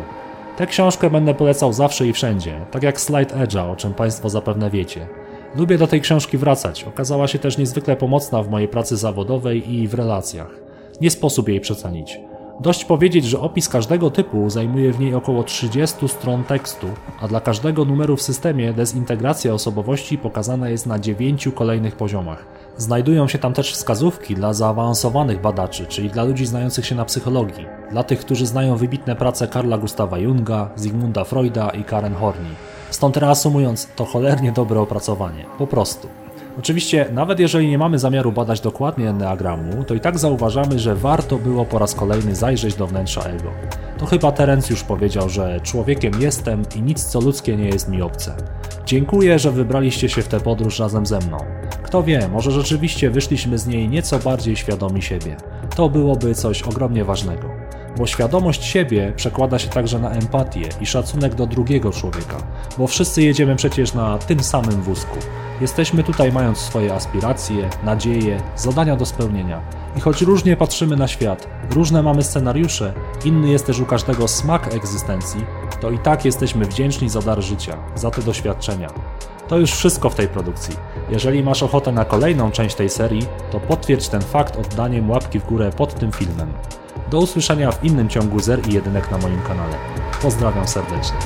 Tę książkę będę polecał zawsze i wszędzie, tak jak Slide Edge'a, o czym Państwo zapewne wiecie. Lubię do tej książki wracać, okazała się też niezwykle pomocna w mojej pracy zawodowej i w relacjach. Nie sposób jej przecenić. Dość powiedzieć, że opis każdego typu zajmuje w niej około 30 stron tekstu, a dla każdego numeru w systemie dezintegracja osobowości pokazana jest na 9 kolejnych poziomach. Znajdują się tam też wskazówki dla zaawansowanych badaczy, czyli dla ludzi znających się na psychologii, dla tych, którzy znają wybitne prace Karla Gustawa Junga, Zygmunda Freuda i Karen Horney. Stąd reasumując, to cholernie dobre opracowanie. Po prostu. Oczywiście, nawet jeżeli nie mamy zamiaru badać dokładnie enneagramu, to i tak zauważamy, że warto było po raz kolejny zajrzeć do wnętrza ego. To chyba Terence już powiedział, że człowiekiem jestem i nic co ludzkie nie jest mi obce. Dziękuję, że wybraliście się w tę podróż razem ze mną. Kto wie, może rzeczywiście wyszliśmy z niej nieco bardziej świadomi siebie. To byłoby coś ogromnie ważnego. Bo świadomość siebie przekłada się także na empatię i szacunek do drugiego człowieka, bo wszyscy jedziemy przecież na tym samym wózku. Jesteśmy tutaj mając swoje aspiracje, nadzieje, zadania do spełnienia. I choć różnie patrzymy na świat, różne mamy scenariusze, inny jest też u każdego smak egzystencji, to i tak jesteśmy wdzięczni za dar życia, za te doświadczenia. To już wszystko w tej produkcji. Jeżeli masz ochotę na kolejną część tej serii, to potwierdź ten fakt oddaniem łapki w górę pod tym filmem. Do usłyszenia w innym ciągu zer i jedynek na moim kanale. Pozdrawiam serdecznie.